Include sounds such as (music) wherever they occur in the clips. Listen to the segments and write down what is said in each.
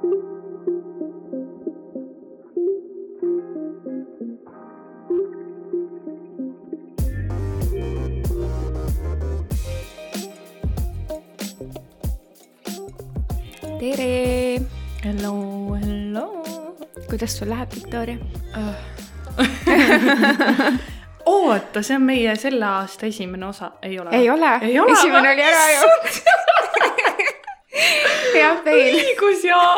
tere! Hello, hello kuidas sul läheb, Viktoria uh. (laughs) oota, see on meie selle aasta esimene osa, ei ole? ei ole, esimene oli ära ju jah, veel. õigus jaa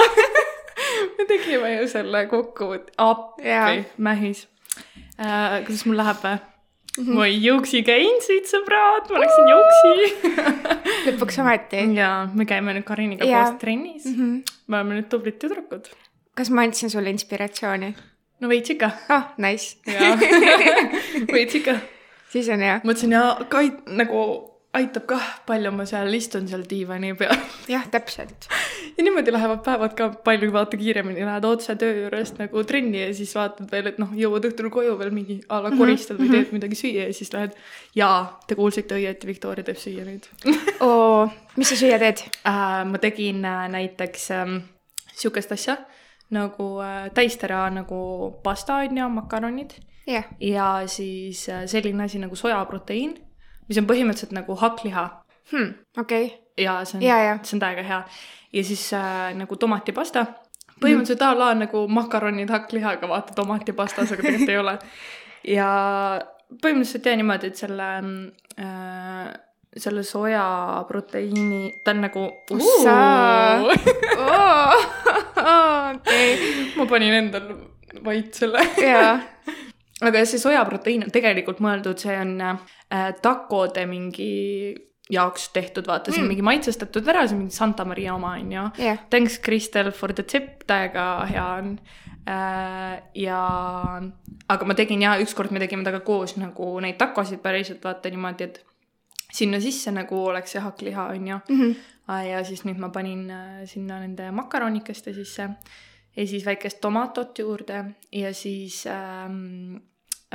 (laughs) me tegime ju selle kokkuvõtte, appi, mähis uh,. kuidas mul läheb või? Mm -hmm. ma jõuksi käin siit, sõbrad, ma läksin jõuksi (laughs) lõpuks ometi. ja me käime nüüd Kariniga ja. koos trennis mm. -hmm. me oleme nüüd tublid tüdrukud. kas ma andsin sulle inspiratsiooni? no veits ikka. ah, nice (laughs) veits ikka. siis on hea. mõtlesin ja Kait nagu aitab kah, palju ma seal istun seal diivani peal. jah, täpselt. (laughs) ja niimoodi lähevad päevad ka palju vaata kiiremini, lähed otse töö juurest nagu trenni ja siis vaatad veel, et noh, jõuad õhtul koju veel mingi a la mhm, koristad mm -hmm. või teed midagi süüa ja siis lähed. jaa, te kuulsite õieti, Viktoria teeb süüa nüüd (laughs) oo, mis sa süüa teed äh,? ma tegin äh, näiteks ähm, sihukest asja nagu äh, täistera nagu pasta on ju, makaronid yeah.. ja siis äh, selline asi nagu sojaproteiin mis on põhimõtteliselt nagu hakkliha hmm,. okei okay.. ja see on, see on täiega hea. ja siis äh, nagu tomatipasta. põhimõtteliselt mm. a la nagu makaronid hakklihaga, vaata tomatipastas, aga tegelikult ei ole. ja põhimõtteliselt jah niimoodi, et selle äh, selle sojaproteiini, ta on nagu. (laughs) ma panin endal vait selle. jaa aga see sojaproteiin on tegelikult mõeldud, see on äh, takode mingi jaoks tehtud, vaata see on mm. mingi maitsestatud ära, see on mingi Santa Maria oma, on ju yeah.. Thanks, Kristel, for the tip, täiega hea on äh,. ja, aga ma tegin ja ükskord me tegime temaga koos nagu neid takosid päriselt vaata niimoodi, et sinna sisse nagu oleks see hakkliha, on ju mm. -hmm. ja siis nüüd ma panin äh, sinna nende makaronikeste sisse ja siis väikest tomatot juurde ja siis ähm,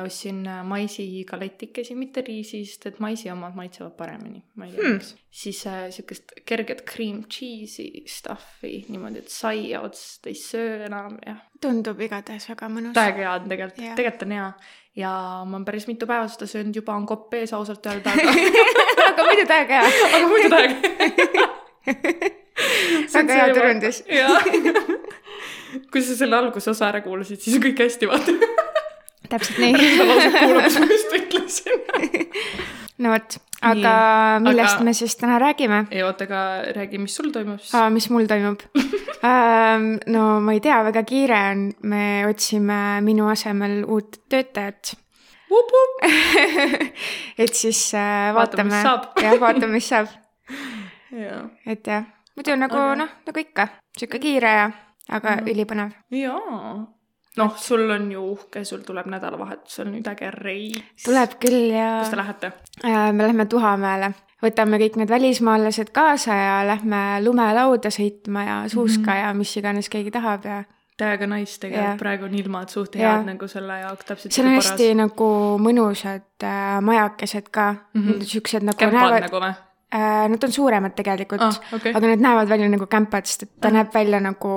ostsin äh, maisigalettikesi, mitte riisist, et maisi omad maitsevad paremini, ma ei tea hmm. miks. siis äh, sihukest kerget cream cheese'i stuff'i niimoodi, et saia otsast ei söö enam ja. tundub igatahes väga mõnus. täiega hea on tegelikult tegelikult on hea. ja ma olen päris mitu päeva seda söönud, juba on kopp ees ausalt öelda, aga (laughs) aga muidu täiega hea. (laughs) aga muidu täiega (laughs) väga hea turundus. kui sa selle alguse osa ära kuulasid, siis on kõik hästi, vaata täpselt nii. sa lausa kuulad, (laughs) mis ma just ütlesin no vot, aga nii, millest aga... me siis täna räägime? ei oota, aga räägi, mis sul toimub siis? aa, mis mul toimub (laughs) ähm, no ma ei tea, väga kiire on, me otsime minu asemel uut töötajat. (laughs) et siis äh, vaatame, jah, vaatame, mis saab et jah, muidu nagu aga... noh, nagu ikka, sihuke kiire ja, aga mm. ülipõnev. jaa noh, sul on ju uhke, sul tuleb nädalavahetusel nüüd äge reis. tuleb küll ja. kus te lähete äh,? me lähme Tuhamäele, võtame kõik need välismaalased kaasa ja lähme lumelauda sõitma ja suuska mm -hmm. ja mis iganes keegi tahab ja täiega nice tegelikult, praegu on ilmad suht head nagu selle jaoks täpselt. seal on hästi nagu mõnusad äh, majakesed ka mm, -hmm. siuksed nagu Kempad näevad nagu või? Äh, nad on suuremad tegelikult ah,, okay. aga need näevad välja nagu kämpad, sest et ta ah. näeb välja nagu,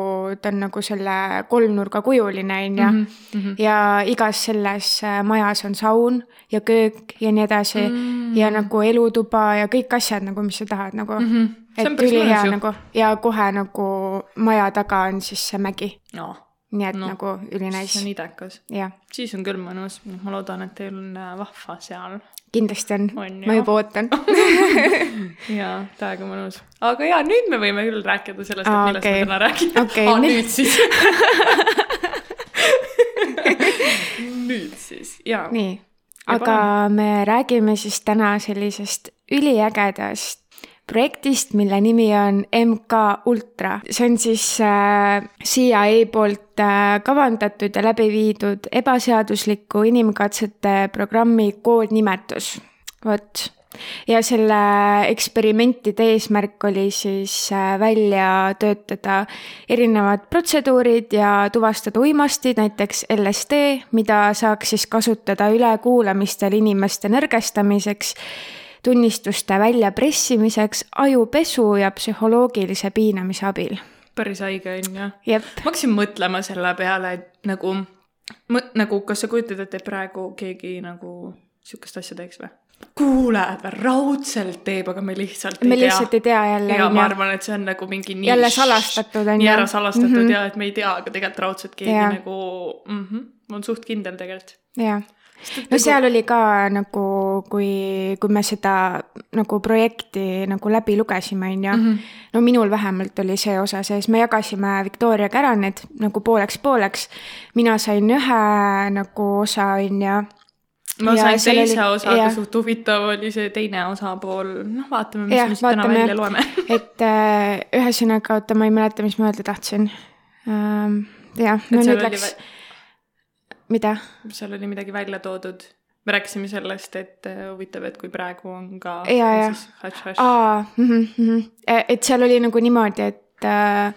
ta on nagu selle kolmnurgakujuline, on ju. Mhm, mhm. ja igas selles äh, majas on saun ja köök ja nii edasi mm -hmm. ja nagu elutuba ja kõik asjad nagu, mis sa tahad nagu mm. -hmm. et ülihea nagu ja kohe nagu maja taga on siis see mägi no nii et no, nagu ülinais. see on idekas. siis on küll mõnus, ma loodan, et teil on äh, vahva seal kindlasti on, on, ma juba ootan. (laughs) Jaa, täiega mõnus. aga jaa, nüüd me võime küll rääkida sellest, et millest okay. me täna räägime. Okay, ah, nüüd siis. (laughs) Nüüd siis, jaa. nii, aga me räägime siis täna sellisest üliägedast projektist, mille nimi on MK Ultra. see on siis äh, CIA poolt äh, kavandatud ja läbi viidud ebaseadusliku inimkatsete programmi koodnimetus. vot ja selle eksperimentide eesmärk oli siis äh, välja töötada erinevad protseduurid ja tuvastada uimastid, näiteks LSD, mida saaks siis kasutada ülekuulamistel inimeste nõrgestamiseks tunnistuste väljapressimiseks ajupesu ja psühholoogilise piinamise abil. päris haige on ju. ma hakkasin mõtlema selle peale, et nagu, nagu kas sa kujutad ette, praegu keegi nagu sihukest asja teeks või? kuuled või raudselt teeb, aga me lihtsalt ei me tea. lihtsalt ei tea jälle ja ma arvan, et see on nagu mingi nii jälle salastatud nii onju. ära salastatud mm. -hmm. ja et me ei tea, aga tegelikult raudselt keegi ja. nagu mm, -hmm, on suht kindel tegelikult. jah, no seal oli ka nagu, kui, kui me seda nagu projekti nagu läbi lugesime, onju. Mhm. no minul vähemalt oli see osa sees, me jagasime Viktoriaga ära need nagu pooleks-pooleks. mina sain ühe nagu osa, onju. ma Ja sain teise oli- osa, aga suht huvitav oli see teine osapool, noh, vaatame, mis Jah, me siit täna välja loeme. (laughs) et äh, ühesõnaga, oota, ma ei mäleta, mis ma öelda tahtsin ähm,. jah, no nüüd oli läks, mida? seal oli midagi välja toodud. me rääkisime sellest, et äh, huvitav, et kui praegu on ka Jaa, jah. siis hash-hash. aa, et seal oli nagu niimoodi, et äh,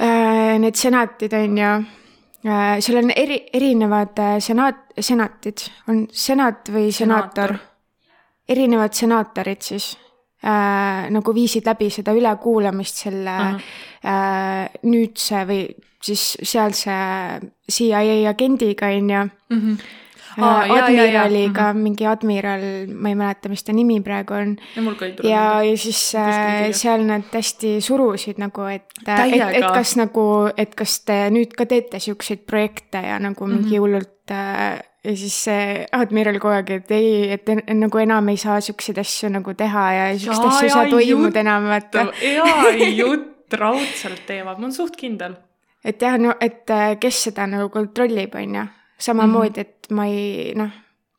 äh, need senatid on ju äh,, seal on eri, erinevad äh, senat, senatid, on senat või senaator, Senaator.. erinevad senaatorid siis äh, nagu viisid läbi seda ülekuulamist selle Ahah. äh, nüüdse või siis sealse CIA agendiga on ju Mhm. äh, Aa, jaa, jaa, jaa. admiraliga, mingi admiral, ma ei mäleta, mis ta nimi praegu on. ja ja, siis äh, seal nad hästi surusid nagu, et, et, et kas nagu, et kas te nüüd ka teete siukseid projekte ja nagu mingi Mhm. hullult äh, ja siis see admiral kogu aeg, et ei, et en- nagu enam ei saa siukseid asju nagu teha ja siukseid asju ei saa toimuda enam, vaata. jaa, (laughs) jutt raudselt teevad, ma olen suht kindel. et jah, no et äh, kes seda nagu kontrollib, on ju. samamoodi, et ma ei noh,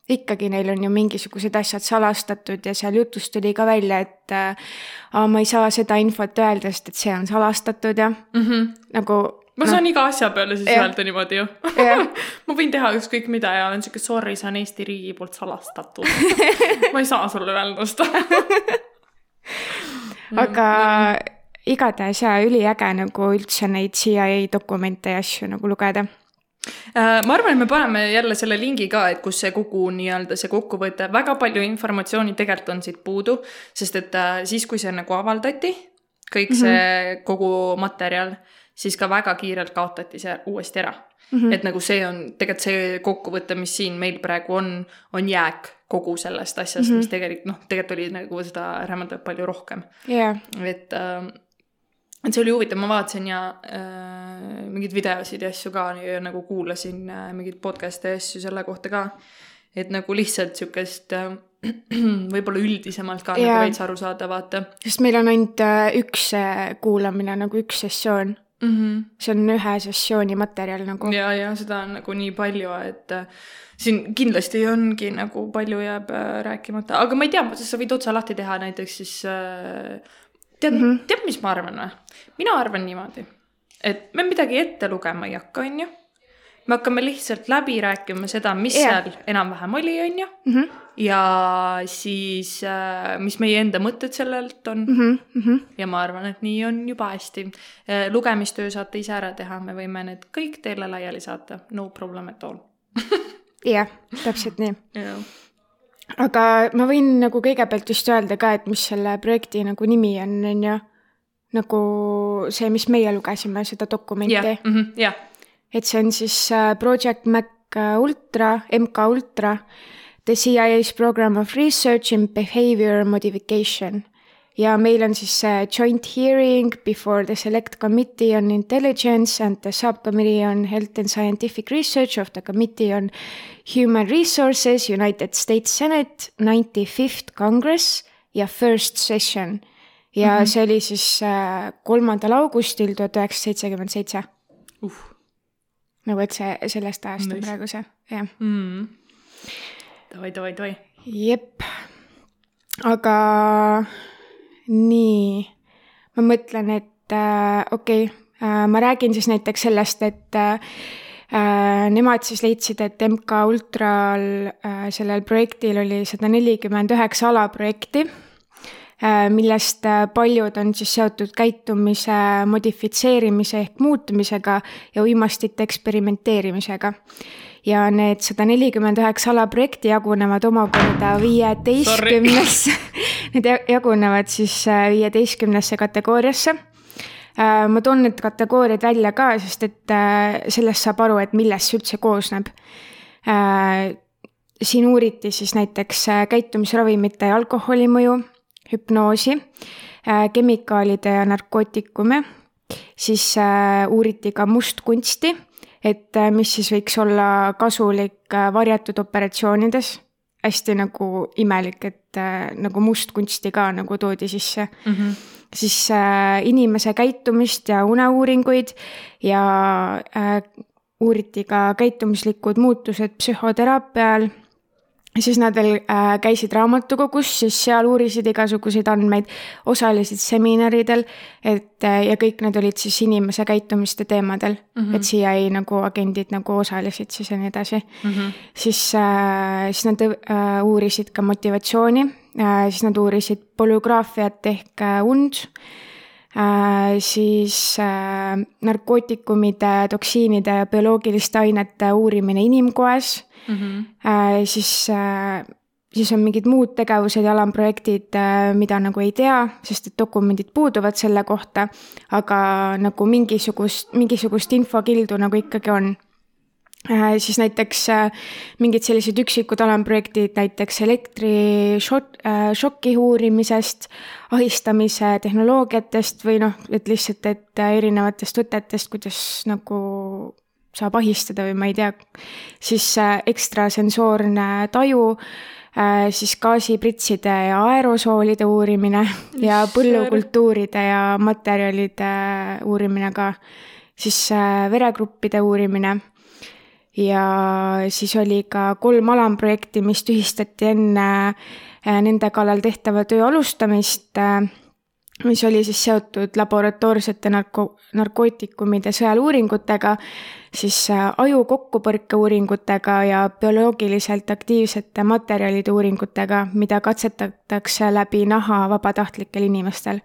ikkagi neil on ju mingisugused asjad salastatud ja seal jutust tuli ka välja, et äh, ma ei saa seda infot öelda, sest et see on salastatud ja nagu ma saan iga asja peale siis Jah. öelda niimoodi ju. jah, (laughs) ma võin teha ükskõik mida ja olen siuke sorry, see on Eesti riigi poolt salastatud. (laughs) ma ei saa sulle öelda seda. (laughs) aga igatahes jaa, üliäge nagu üldse neid CIA dokumente ja asju nagu lugeda. Äh, ma arvan, et me paneme jälle selle lingi ka, et kus see kogu nii-öelda see kokkuvõte, väga palju informatsiooni tegelikult on siit puudu, sest et äh, siis, kui see nagu avaldati, kõik see mm -hmm. kogu materjal, siis ka väga kiirelt kaotati see uuesti ära mm. -hmm. et nagu see on tegelikult see kokkuvõte, mis siin meil praegu on, on jääk kogu sellest asjast mm, -hmm. mis tegelikult noh, tegelikult oli nagu seda rämedat palju rohkem jah, et äh,, et see oli huvitav, ma vaatasin ja äh, mingeid videosid ja asju ka ja nagu kuulasin äh, mingeid podcast'e ja asju selle kohta ka. et nagu lihtsalt sihukest äh, võib-olla üldisemalt ka. Jaa. nagu veits aru saada, vaata sest meil on ainult äh, üks äh, kuulamine nagu üks sessioon, mm. -hmm. see on ühe sessiooni materjal nagu. ja, ja seda on nagu nii palju, et äh, siin kindlasti ongi nagu palju jääb rääkimata, aga ma ei tea, sa võid otsa lahti teha näiteks siis tead mm. -hmm. tead, mis ma arvan või? mina arvan niimoodi, et me midagi ette lugema ei hakka, on ju. Me hakkame lihtsalt läbi rääkima seda, mis yeah. seal enam-vähem oli, on ju. Mhm. ja siis äh,, mis meie enda mõtted sellelt on Mhm, mhm. ja ma arvan, et nii on juba hästi. lugemistöö saate ise ära teha, me võime need kõik teile laiali saata, no problem at all. (laughs) jah, täpselt nii. aga ma võin nagu kõigepealt just öelda ka, et mis selle projekti nagu nimi on, on ju. nagu see, mis meie lugesime, seda dokumenti jah, jah, et see on siis äh, Project Mac äh, Ultra, MK Ultra, The CIA's Program of Research in Behavior Modification. ja meil on siis see joint hearing before the select committee on intelligence and the subcommittee on health and scientific research of the committee on human resources United States Senate ninety fifth congress ja first session. ja mm -hmm. see oli siis äh, kolmandal augustil tuhat üheksasada seitsekümmend seitse uh nagu et see sellest ajast on praegu see, jah. mm.. davai, davai, davai. jep. aga nii, ma mõtlen, et äh, okei okay, äh,, ma räägin siis näiteks sellest, et äh, äh, nemad siis leidsid, et MK Ultral äh, sellel projektil oli sada nelikümmend üheksa alaprojekti millest äh, paljud on siis seotud käitumise modifitseerimise ehk muutumisega ja uimastite eksperimenteerimisega. ja need sada nelikümmend üheksa alaprojekti jagunevad omakorda viieteistkümnesse, (laughs) need ja- jagunevad siis äh, viieteistkümnesse kategooriasse. äh, ma toon need kategooriad välja ka, sest et äh, sellest saab aru, et millest see üldse koosneb äh,. siin uuriti siis näiteks äh, käitumisravimite ja alkoholi mõju, hüpnoosi äh,, kemikaalide ja narkootikume, siis äh, uuriti ka mustkunsti et äh, mis siis võiks olla kasulik varjatud operatsioonides. hästi nagu imelik, et nagu mustkunsti ka nagu toodi sisse mm. -hmm. siis inimese käitumist ja uneuuringuid ja uuriti ka käitumuslikud muutused psühhoteraapial siis nad veel äh, käisid raamatukogus, siis seal uurisid igasuguseid andmeid, osalesid seminaridel, et äh, ja kõik need olid siis inimese käitumiste teemadel mm, -hmm. et CIA nagu agendid nagu osalesid siis ja nii edasi mm. -hmm. siis äh,, siis nad äh, uurisid ka motivatsiooni äh,, siis nad uurisid polügraafiat ehk äh, und äh,, siis äh, narkootikumide, toksiinide ja bioloogiliste ainete uurimine inimkoes mm. -hmm. Äh, siis äh, siis on mingid muud tegevused ja alamprojektid, äh, mida nagu ei tea, sest et dokumendid puuduvad selle kohta, aga nagu mingisugust, mingisugust infokildu nagu ikkagi on äh,. Siis näiteks äh, mingid sellised üksikud alamprojektid, näiteks elektrišoki äh, uurimisest, ahistamise tehnoloogiatest või noh, et lihtsalt, et erinevatest võtetest, kuidas nagu saab ahistada või ma ei tea, siis äh, ekstrasensoorne taju, äh, siis gaasipritside ja aerosoolide uurimine ja põllukultuuride ja materjalide uurimine ka, siis äh, veregruppide uurimine ja siis oli ka kolm alamprojekti, mis tühistati enne nende kallal tehtava töö alustamist mis oli siis seotud laboratoorsete narko-, narkootikumide sõeluuringutega, siis äh, aju kokkupõrke uuringutega ja bioloogiliselt aktiivsete materjalide uuringutega, mida katsetatakse läbi naha vabatahtlikel inimestel.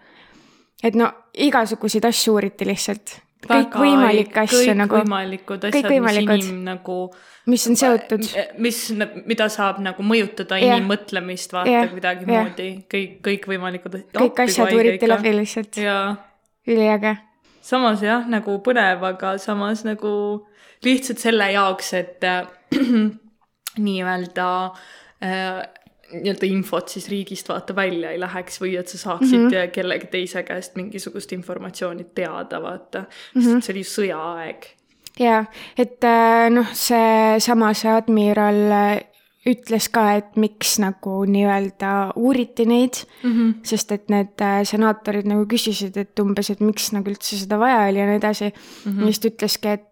et no igasuguseid asju uuriti lihtsalt kõikvõimalikke asju nagu. kõikvõimalikud asjad, mis inim nagu. mis on seotud. mis, mida saab nagu mõjutada yeah. inimmõtlemist, vaata yeah. kuidagimoodi yeah., kõik, kõikvõimalikud. kõik asjad uuriti läbi lihtsalt. üliäge. samas jah, nagu põnev, aga samas nagu lihtsalt selle jaoks, et äh, (clears throat) nii-öelda äh, nii-öelda infot siis riigist vaata välja ei läheks või et sa saaksid mm -hmm. kellegi teise käest mingisugust informatsiooni teada, vaata mm. -hmm. see oli sõjaaeg. jaa, et äh, noh, seesama see admiral äh, ütles ka, et miks nagu nii-öelda uuriti neid mm, -hmm. sest et need äh, senaatorid nagu küsisid, et umbes, et miks nagu üldse seda vaja oli ja nii edasi mm. -hmm. ja siis ta ütleski, et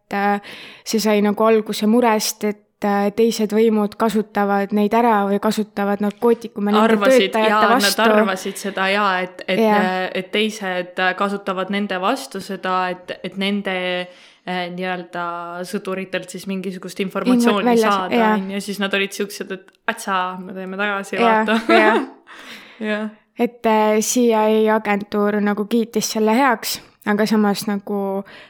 see sai nagu alguse murest, et Äh, teised võimud kasutavad neid ära või kasutavad narkootikume nende töötajate vastu. Nad arvasid seda ja et, et yeah., et teised kasutavad nende vastu seda, et, et nende nii-öelda sõduritelt siis mingisugust informatsiooni Invo, saada, on ju, siis nad olid siuksed, et atsa, me teeme tagasi, vaata. jah, (laughs) et äh, CIA agentuur nagu kiitis selle heaks aga samas nagu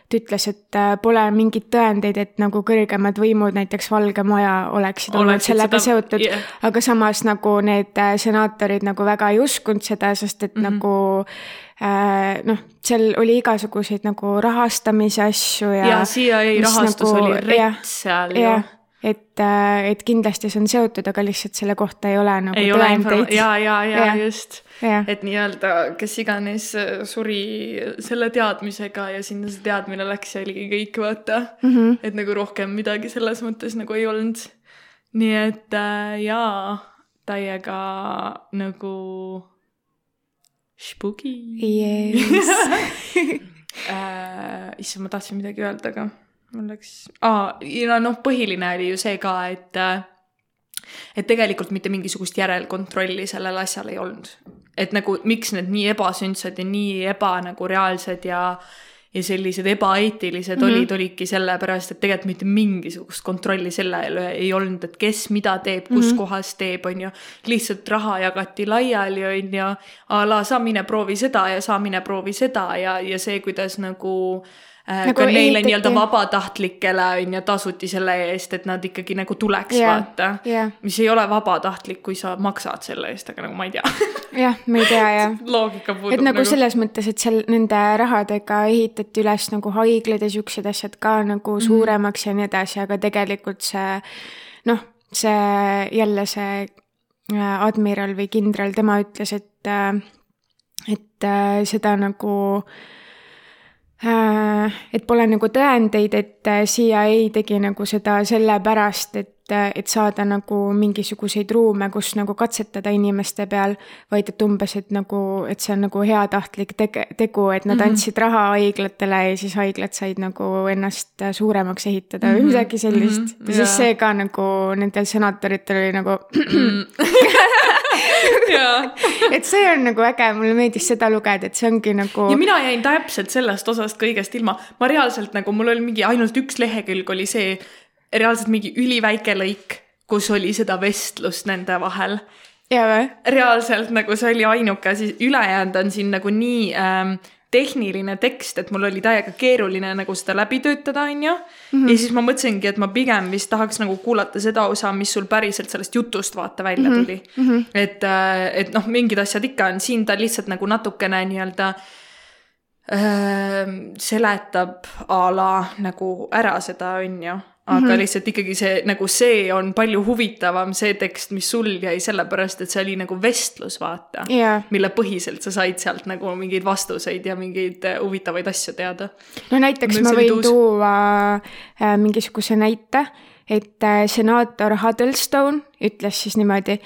ta ütles, et äh, pole mingeid tõendeid, et nagu kõrgemad võimud, näiteks Valge Maja, oleksid olnud sellega seda... seotud yeah.. aga samas nagu need äh, senaatorid nagu väga ei uskunud seda, sest et mm -hmm. nagu äh, noh, seal oli igasuguseid nagu rahastamise asju ja. ja CIA rahastus nagu, oli rets seal ju et, äh, et kindlasti see on seotud, aga lihtsalt selle kohta ei ole nagu ei tõendeid. ja, ja, ja, ja just et nii-öelda, kes iganes äh, suri selle teadmisega ja sinna see teadmine läks ja oligi kõik, vaata mm. -hmm. et nagu rohkem midagi selles mõttes nagu ei olnud. nii et äh, jaa, täiega nagu spooky yes. (laughs) äh, issand, ma tahtsin midagi öelda, aga mul läks, aa, ja noh, põhiline oli ju see ka, et äh, et tegelikult mitte mingisugust järelkontrolli sellel asjal ei olnud. Et nagu miks need nii ebasündsad ja nii eba nagu reaalsed ja ja sellised ebaeetilised mm -hmm. olid, olidki sellepärast, et tegelikult mitte mingisugust kontrolli selle üle ei olnud, et kes mida teeb, kus mm -hmm. kohas teeb, on ju. lihtsalt raha jagati laiali, on ju, a la sa mine proovi seda ja sa mine proovi seda ja, ja see, kuidas nagu äh, Nagu ka neile nii-öelda vabatahtlikele on ju tasuti selle eest, et nad ikkagi nagu tuleks Jah, vaata. jah. mis ei ole vabatahtlik, kui sa maksad selle eest, aga nagu ma ei tea. (laughs) Jah, ma ei tea jah. (laughs) Loogika puudub et nagu selles mõttes, et seal nende rahadega ehitati üles nagu haiglad ja siuksed asjad ka nagu suuremaks ja nii edasi, aga tegelikult see noh, see jälle see äh, admiral või kindral, tema ütles, et, et äh, seda nagu äh, et pole nagu tõendeid, et äh, CIA tegi nagu seda sellepärast, et, et saada nagu mingisuguseid ruume, kus nagu katsetada inimeste peal, vaid et umbes, et nagu, et see on nagu heatahtlik tege-, tegu, et nad mm -hmm. andsid raha haiglatele ja siis haiglad said nagu ennast suuremaks ehitada või midagi sellist mm. -hmm. ja siis see ka nagu nendel senatoritel oli nagu, (clears throat) et see on nagu äge, mulle meeldis seda lugeda, et see ongi nagu ja mina jäin täpselt sellest osast kõigest ilma. ma reaalselt nagu, mul oli mingi ainult üks lehekülg oli see, reaalselt mingi üliväike lõik, kus oli seda vestlust nende vahel. reaalselt nagu see oli ainuke, siis ülejäänud on siin nagu nii ähm, tehniline tekst, et mul oli täiega keeruline nagu seda läbi töötada, onju. ja siis ma mõtlesingi, et ma pigem vist tahaks nagu kuulata seda osa, mis sul päriselt sellest jutust vaata välja tuli mm. -hmm. et, et noh, mingid asjad ikka on siin, ta lihtsalt nagu natukene nii-öelda äh, seletab a la nagu ära seda, onju. Aga mm -hmm. lihtsalt ikkagi see nagu see on palju huvitavam, see tekst, mis sul jäi, sellepärast et see oli nagu vestlus, vaata jaa. mille põhiselt sa said sealt nagu mingeid vastuseid ja mingeid äh, huvitavaid asju teada. no näiteks ma võin tuus. tuua äh, mingisuguse näite, et äh, senaator Huddlestone ütles siis niimoodi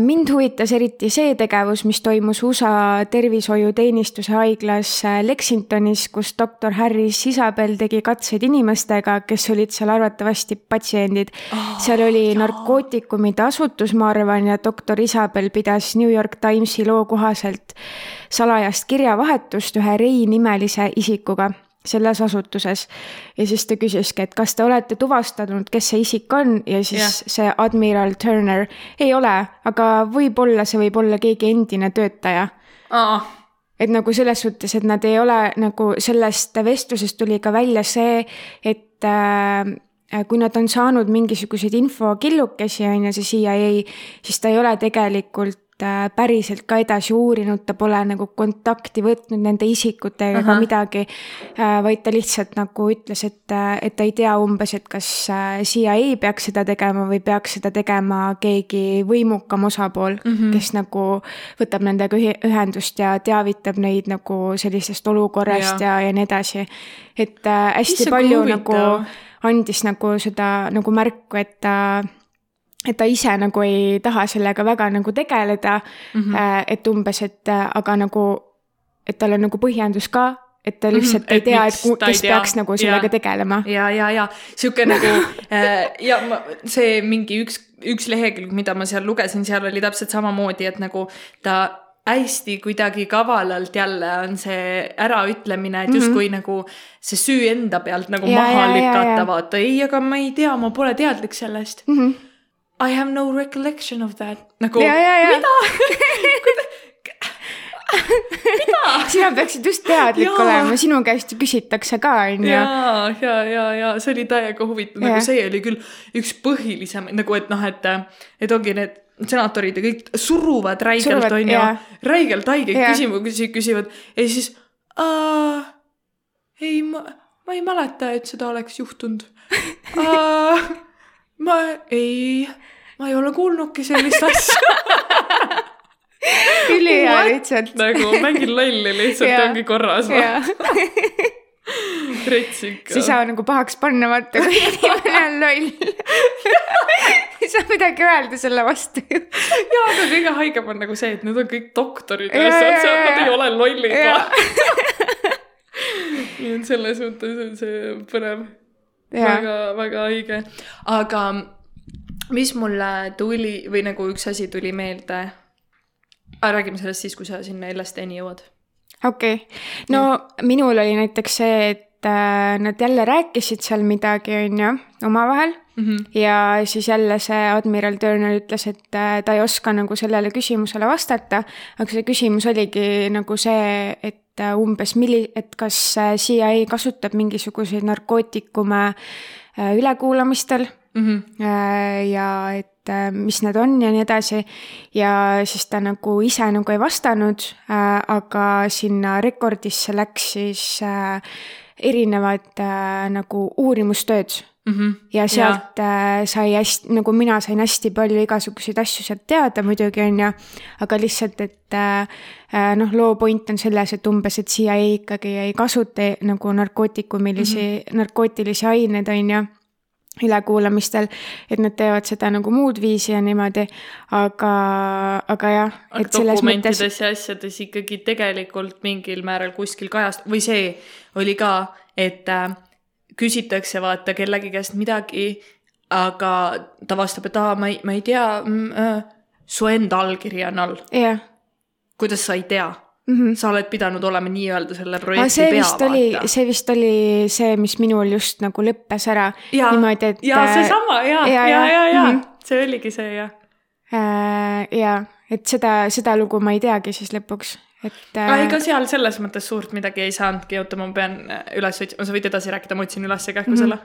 mind huvitas eriti see tegevus, mis toimus USA tervishoiuteenistuse haiglas äh, Lexingtonis, kus doktor Harris Isabel tegi katseid inimestega, kes olid seal arvatavasti patsiendid oh,. seal oli narkootikumide asutus, ma arvan, ja doktor Isabel pidas New York Timesi loo kohaselt salajast kirjavahetust ühe Ray nimelise isikuga selles asutuses. Ja siis ta küsiski, et kas te olete tuvastanud, kes see isik on? Ja siis yeah. see admiral Turner ei ole, aga võib-olla see võib olla keegi endine töötaja. Aa, et nagu selles suhtes, et nad ei ole nagu sellest vestlusest tuli ka välja see, et äh, kui nad on saanud mingisuguseid infokillukesi, on ju, see CIA, siis ta ei ole tegelikult päriselt ka edasi uurinud, ta pole nagu kontakti võtnud nende isikutega ega midagi, vaid ta lihtsalt nagu ütles, et, et ta ei tea umbes, et kas äh, CIA peaks seda tegema või peaks seda tegema keegi võimukam osapool mm, -hmm. kes nagu võtab nendega ühendust ja teavitab neid nagu sellisest olukorrast Jaa. ja, ja nii edasi. et äh, hästi kui palju nagu andis nagu seda nagu märku, et ta et ta ise nagu ei taha sellega väga nagu tegeleda mm, -hmm. et umbes, et äh, aga nagu, et tal on nagu põhjendus ka, et ta lihtsalt mm -hmm. ei tea, et kes tea. peaks nagu sellega Jaa. tegelema. ja, ja, ja sihuke nagu (laughs) äh, ja ma, see mingi üks, üks lehekülg, mida ma seal lugesin, seal oli täpselt samamoodi, et nagu ta hästi kuidagi kavalalt jälle on see äraütlemine, et justkui mm -hmm. nagu see süü enda pealt nagu Mhm. Ja, maha ja, ja, lükata, ja. vaata, ei, aga ma ei tea, ma pole teadlik sellest mm. -hmm. I have no recollection of that. nagu ja, ja, ja. mida? (laughs) (laughs) sina peaksid just teadlik Jaa. olema, sinu käest ju küsitakse ka, on ju. ja, ja, ja, ja see oli täiega huvitav, nagu see oli küll üks põhilisemaid nagu, et noh, et, et ongi need senatorid ja kõik suruvad räigelt, onju räigelt haigeid küsimusi küsivad ja siis äh, ei, ma, ma ei mäleta, et seda oleks juhtunud (laughs) äh,. Ma ei, ma ei ole kuulnudki sellist asja (laughs) ülihea lihtsalt. nagu mängin lolli lihtsalt ja ongi korras. rets ikka sa ei. saa nagu pahaks panna, vaata, kui (laughs) inimene on loll. (laughs) ei saa midagi öelda selle vastu ju. jaa, aga kõige haigem on nagu see, et need on kõik doktorid ja jaa, seal nad ei ole lollid nii et selles mõttes on see põnev. väga, väga õige. aga mis mulle tuli või nagu üks asi tuli meelde. räägime sellest siis, kui sa sinna LSD-ni jõuad. okei. no minul oli näiteks see, et nad jälle rääkisid seal midagi, on ju, omavahel mm. -hmm. ja siis jälle see admiral Turner ütles, et äh, ta ei oska nagu sellele küsimusele vastata, aga see küsimus oligi nagu see, et äh, umbes milli-, et kas CIA kasutab mingisuguseid narkootikume ülekuulamistel mm. -hmm. ja et mis need on ja nii edasi. ja siis ta nagu ise nagu ei vastanud, aga sinna rekordisse läks siis erinevad nagu uurimustööd mm. -hmm. ja sealt ja. Äh, sai hästi, nagu mina sain hästi palju igasuguseid asju sealt teada muidugi, on ju, aga lihtsalt, et äh, äh, noh, loo point on selles, et umbes, et CIA ikkagi ei kasuta nagu narkootikumilisi mm, -hmm. narkootilisi aineid, on ju ülekuulamistel, et nad teevad seda nagu muud viisi ja niimoodi, aga, aga jah. aga dokumentides mõttes... ja asjades ikkagi tegelikult mingil määral kuskil kajast- või see oli ka, et äh, küsitakse vaata kellegi käest midagi, aga ta vastab, et aa, ma ei, ma ei tea mm,, äh, su enda allkiri on all. Yeah.. kuidas sa ei tea mm? -hmm. sa oled pidanud olema nii-öelda selle projekti see pea, vist oli, see vist oli see, mis minul just nagu lõppes ära. niimoodi, et. ja seesama ja, ja, ja, ja, ja mm -hmm. see oligi see jah äh,. ja, et seda, seda lugu ma ei teagi siis lõpuks, et äh.... ega seal selles mõttes suurt midagi ei saanudki, oota, ma pean äh, üles otsima, sa võid edasi rääkida, ma otsin üles kähku mm -hmm. selle.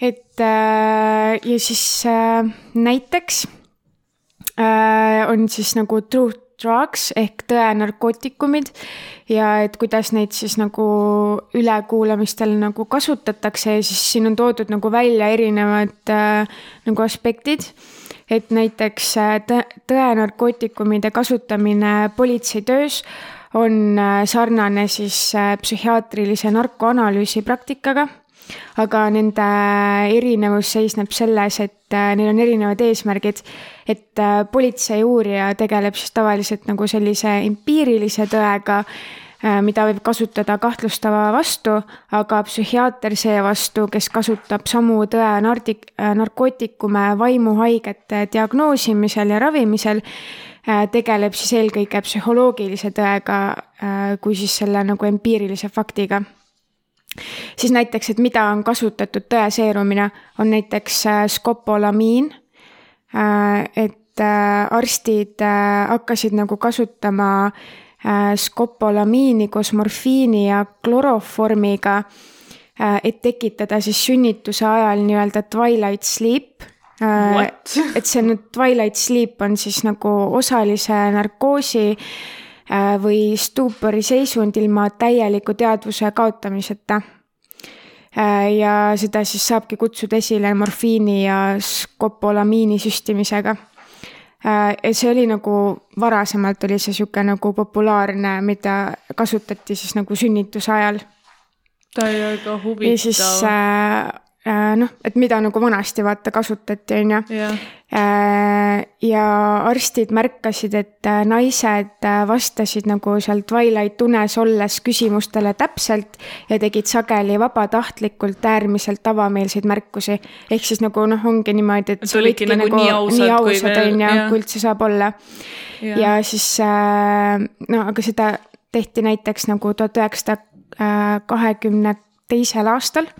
et äh, ja siis äh, näiteks äh, on siis nagu truth drugs ehk tõenarkootikumid ja et kuidas neid siis nagu ülekuulamistel nagu kasutatakse ja siis siin on toodud nagu välja erinevad äh, nagu aspektid. Et näiteks äh, tõenarkootikumide kasutamine politseitöös on äh, sarnane siis äh, psühhiaatrilise narkoanalüüsi praktikaga, aga nende erinevus seisneb selles, et neil on erinevad eesmärgid. et politsei uurija tegeleb siis tavaliselt nagu sellise empiirilise tõega Äh, mida võib kasutada kahtlustava vastu, aga psühhiaater seevastu, kes kasutab samu tõe äh, narkootikume vaimuhaigete diagnoosimisel ja ravimisel, äh, tegeleb siis eelkõige psühholoogilise tõega kui siis selle nagu empiirilise faktiga siis näiteks, et mida on kasutatud tõeseerumina, on näiteks skopolamiin, et arstid hakkasid nagu kasutama Äh, skopolamiini koos morfiini ja kloroformiga, äh, et tekitada siis sünnituse ajal nii-öelda twilight sleep. Äh, et see nüüd twilight sleep on siis nagu osalise narkoosi või stuupori seisund ilma täieliku teadvuse kaotamiseta ja seda siis saabki kutsuda esile morfiini ja skopolamiini süstimisega Äh, see oli nagu, varasemalt oli see sihuke nagu populaarne, mida kasutati siis nagu sünnituse ajal. täiega huvitav. ja siis äh, äh, noh, et mida nagu vanasti vaata kasutati, on ju. Äh, ja arstid märkasid, et äh, naised äh, vastasid nagu seal Twilight unes olles küsimustele täpselt ja tegid sageli vabatahtlikult äärmiselt avameelseid märkusi. ehk siis nagu noh, ongi niimoodi, et sa võidki nagu, nagu nii ausad, nii ausad on ju, kui üldse saab olla. ja siis no aga seda tehti näiteks nagu tuhat üheksasada kahekümne teisel aastal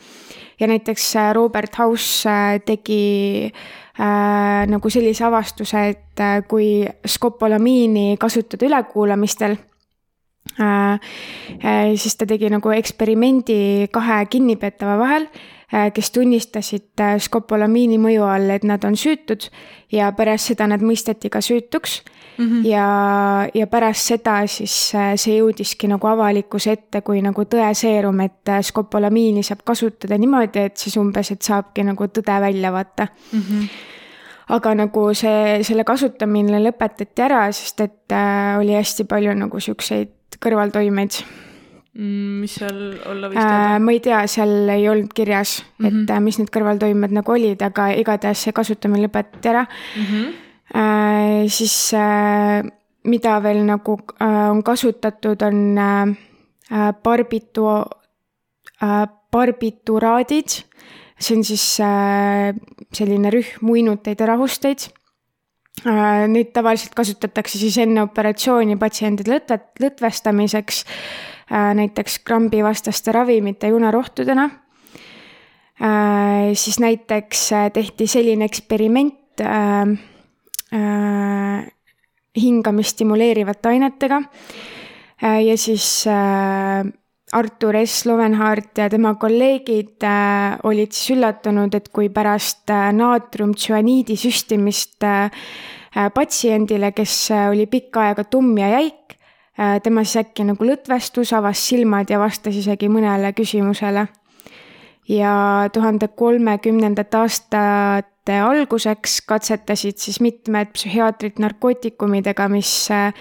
ja näiteks Robert House tegi äh, nagu sellise avastuse, et äh, kui skopolamiini kasutada ülekuulamistel äh,, äh, siis ta tegi nagu eksperimendi kahe kinnipeetava vahel äh,, kes tunnistasid äh, skopolamiini mõju all, et nad on süütud ja pärast seda nad mõisteti ka süütuks mm. -hmm. ja, ja pärast seda siis äh, see jõudiski nagu avalikkuse ette kui nagu tõeseerum, et äh, skopolamiini saab kasutada niimoodi, et siis umbes, et saabki nagu tõde välja vaata mm. -hmm aga nagu see, selle kasutamine lõpetati ära, sest et äh, oli hästi palju nagu siukseid kõrvaltoimeid. Mis seal olla võis teada äh,? ma ei tea, seal ei olnud kirjas mm, -hmm. et äh, mis need kõrvaltoimed nagu olid, aga igatahes see kasutamine lõpetati ära mm. -hmm äh,, siis äh, mida veel nagu äh, on kasutatud, on äh, äh barbitu äh,, barbituraadid. see on siis äh, selline rühm uinuteid ja rahusteid äh,. Neid tavaliselt kasutatakse siis enne operatsiooni patsientide lõtve, lõtvestamiseks näiteks krambivastaste ravimite junarohtudena äh,. siis näiteks äh, tehti selline eksperiment äh, äh, hingamist stimuleerivate ainetega äh, ja siis äh, Artur S. Lovenhart ja tema kolleegid äh, olid siis üllatunud, et kui pärast äh, naatriumtsüaniidi süstimist äh, äh, patsiendile, kes äh, oli pikka aega tumm ja jäik äh,, tema siis äkki nagu lõdvestus, avas silmad ja vastas isegi mõnele küsimusele. ja tuhande kolmekümnendate aastate alguseks katsetasid siis mitmed psühhiaatrid narkootikumidega, mis äh,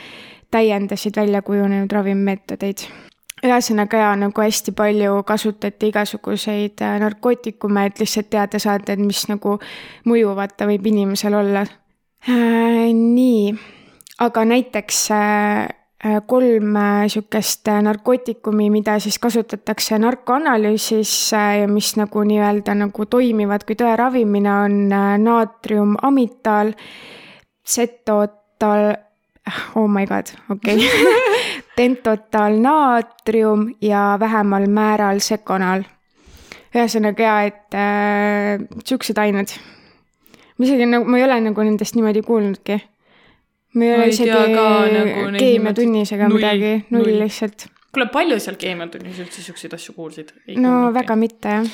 täiendasid välja kujunenud ravimmeetodeid ühesõnaga jaa, nagu hästi palju kasutati igasuguseid äh, narkootikume, et lihtsalt teada saada, et mis nagu mõju vaata võib inimesel olla äh,. nii, aga näiteks äh, äh kolm niisugust äh, narkootikumi, mida siis kasutatakse narkoanalüüsis ja mis nagu nii-öelda nagu toimivad kui tõe ravimine, on naatriumamitaal, tsetotal, oh my god, okei (laughs) okay. pentotalnaatrium ja vähemal määral sekonal. ühesõnaga jaa, et äh, siuksed ained. ma isegi nagu, ma ei ole nagu nendest niimoodi kuulnudki. Ma ei ole isegi nagu keemiatunnis ega midagi, null, lihtsalt. kuule, palju seal keemiatunnis üldse siukseid asju kuulsid? no väga mitte jah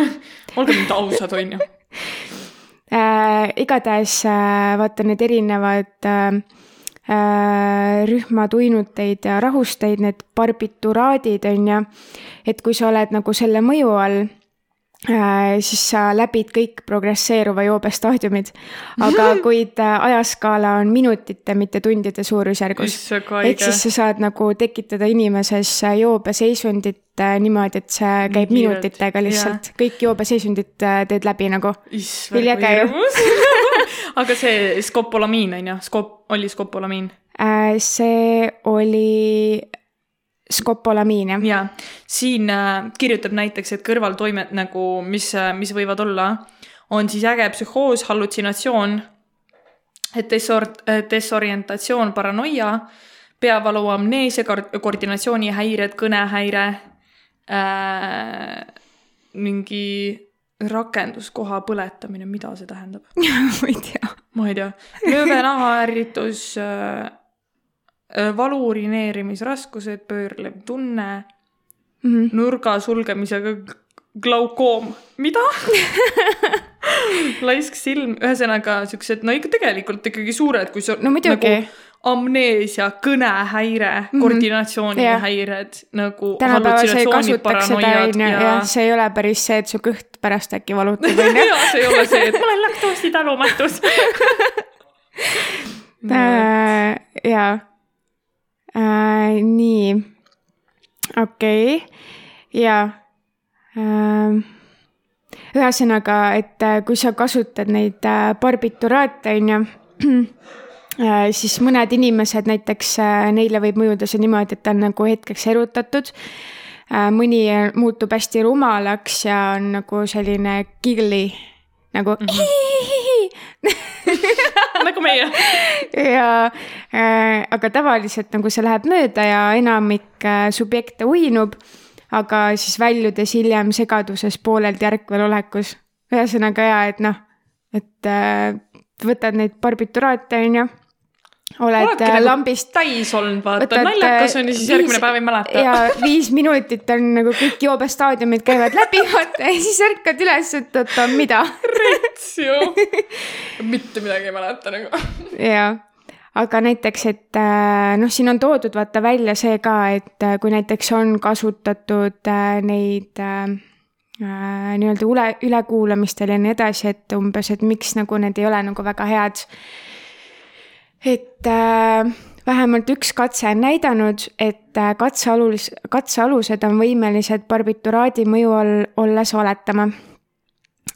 (laughs) olge nüüd ausad, on ju (laughs) äh,. igatahes äh, vaata need erinevad äh, Äh, rühmatuinuteid ja rahusteid, need barbituraadid on ju, et kui sa oled nagu selle mõju all, siis sa läbid kõik progresseeruva joobe staadiumid. aga (laughs) kuid äh, ajaskaala on minutite, mitte tundide suurusjärgus. ehk siis sa saad nagu tekitada inimeses joobeseisundit niimoodi, et see käib Nii minutitega lihtsalt, kõik joobeseisundid teed läbi nagu. üliäge (laughs) ju aga see skopolamiin on ju, skop-, oli skopolamiin? Äh, see oli skopolamiin, jah. jaa, siin äh, kirjutab näiteks, et kõrvaltoimed nagu, mis, äh, mis võivad olla, on siis äge psühhoos, hallutsinatsioon, desor-, desorientatsioon, paranoia, peavalu, amneesia, koordinatsioonihäired, kõnehäire äh,, mingi rakenduskoha põletamine, mida see tähendab (laughs) ma ei tea. ma ei tea. lööve nahaärritus äh,, äh, valu urineerimisraskused, pöörlev tunne mm, -hmm. nurga sulgemisega glaukoom, mida (laughs) laisk silm, ühesõnaga siuksed, no ikka tegelikult ikkagi suured, kui sa no muidugi nagu, amneesia, kõnehäire mm, -hmm. koordinatsioonihäired yeah. nagu. tänapäeval sa ei kasutaks seda, on ju, jah, see ei ole päris see, et su kõht pärast äkki valutab, (laughs) on ju. jaa, see ei ole see, et (laughs) ma olen laktoositalumatus äh, jaa äh,. nii, okei okay., jaa äh, ühesõnaga, et äh, kui sa kasutad neid äh, barbituraate, on ju, (clears throat) Äh, siis mõned inimesed näiteks, neile võib mõjuda see niimoodi, et ta on nagu hetkeks erutatud. Mõni muutub hästi rumalaks ja on nagu selline giggly nagu mm. -hmm. (laughs) nagu meie. ja äh, aga tavaliselt nagu see läheb mööda ja enamik äh, subjekte uinub, aga siis väljudes hiljem segaduses pooleldi ärkvel olekus. ühesõnaga ja, et noh, et äh, võtad neid barbituraate, on ju oled Oledki nagu lambist täis olnud, vaata, naljakas on ja siis viis, järgmine päev ei mäleta. ja viis minutit on nagu kõik joobestaadiumid käivad läbi, (laughs) vaata ja siis ärkad üles, et oota, mida. rets ju. (laughs) mitte midagi ei mäleta nagu. jaa, aga näiteks, et äh, noh, siin on toodud vaata välja see ka, et äh, kui näiteks on kasutatud äh, neid äh, nii-öelda üle, ülekuulamistel ja nii edasi, et umbes, et miks nagu need ei ole nagu väga head et äh, vähemalt üks katse on näidanud, et äh, katsealus, katsealused on võimelised barbituraadi mõju all olles valetama Äh,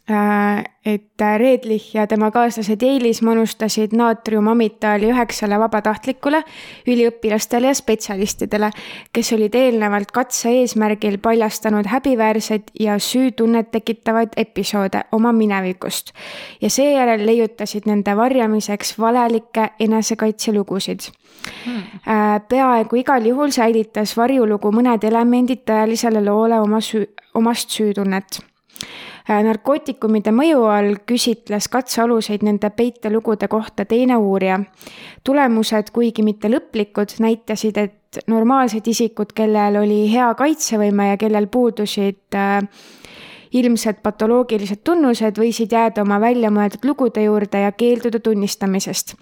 et Redlich ja tema kaaslased Eilis manustasid naatriumamitaali üheksale vabatahtlikule, üliõpilastele ja spetsialistidele, kes olid eelnevalt katse eesmärgil paljastanud häbiväärseid ja süütunnet tekitavaid episoode oma minevikust. ja seejärel leiutasid nende varjamiseks valelikke enesekaitselugusid hmm.. Äh, peaaegu igal juhul säilitas varjulugu mõned elemendid tõelisele loole oma süü, omast süütunnet Äh, narkootikumide mõju all küsitles katsealuseid nende peitelugude kohta teine uurija. tulemused, kuigi mitte lõplikud, näitasid, et normaalsed isikud, kellel oli hea kaitsevõime ja kellel puudusid äh, ilmsed patoloogilised tunnused võisid jääda oma väljamõeldud lugude juurde ja keelduda tunnistamisest.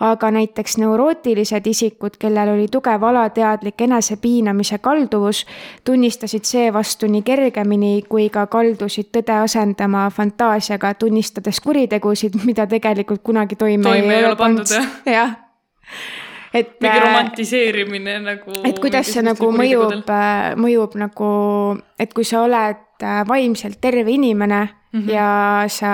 aga näiteks neurootilised isikud, kellel oli tugev alateadlik enesepiinamise kalduvus, tunnistasid seevastu nii kergemini kui ka kaldusid tõde asendama fantaasiaga, tunnistades kuritegusid, mida tegelikult kunagi toime, toime ei ole pandud, jah (laughs) et mingi äh, romantiseerimine nagu. et kuidas see nagu mõjub, äh, mõjub nagu, et kui sa oled äh, vaimselt terve inimene mm -hmm. ja sa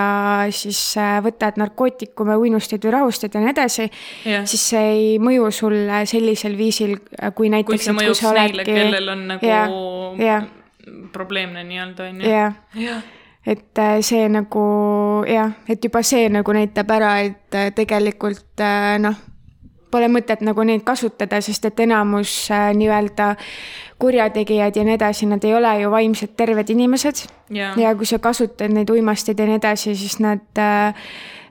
siis võtad narkootikume, uinusteid või rahusteid ja nii edasi yeah., siis see ei mõju sulle sellisel viisil, kui näiteks. kui see mõjub neile, kellel on nagu yeah, yeah. probleemne nii-öelda on ju. jah, et see nagu jah, et juba see nagu näitab ära, et tegelikult noh pole mõtet nagu neid kasutada, sest et enamus äh, nii-öelda kurjategijad ja nii edasi, nad ei ole ju vaimselt terved inimesed. Yeah.. ja kui sa kasutad neid uimasteid ja nii edasi, siis nad äh,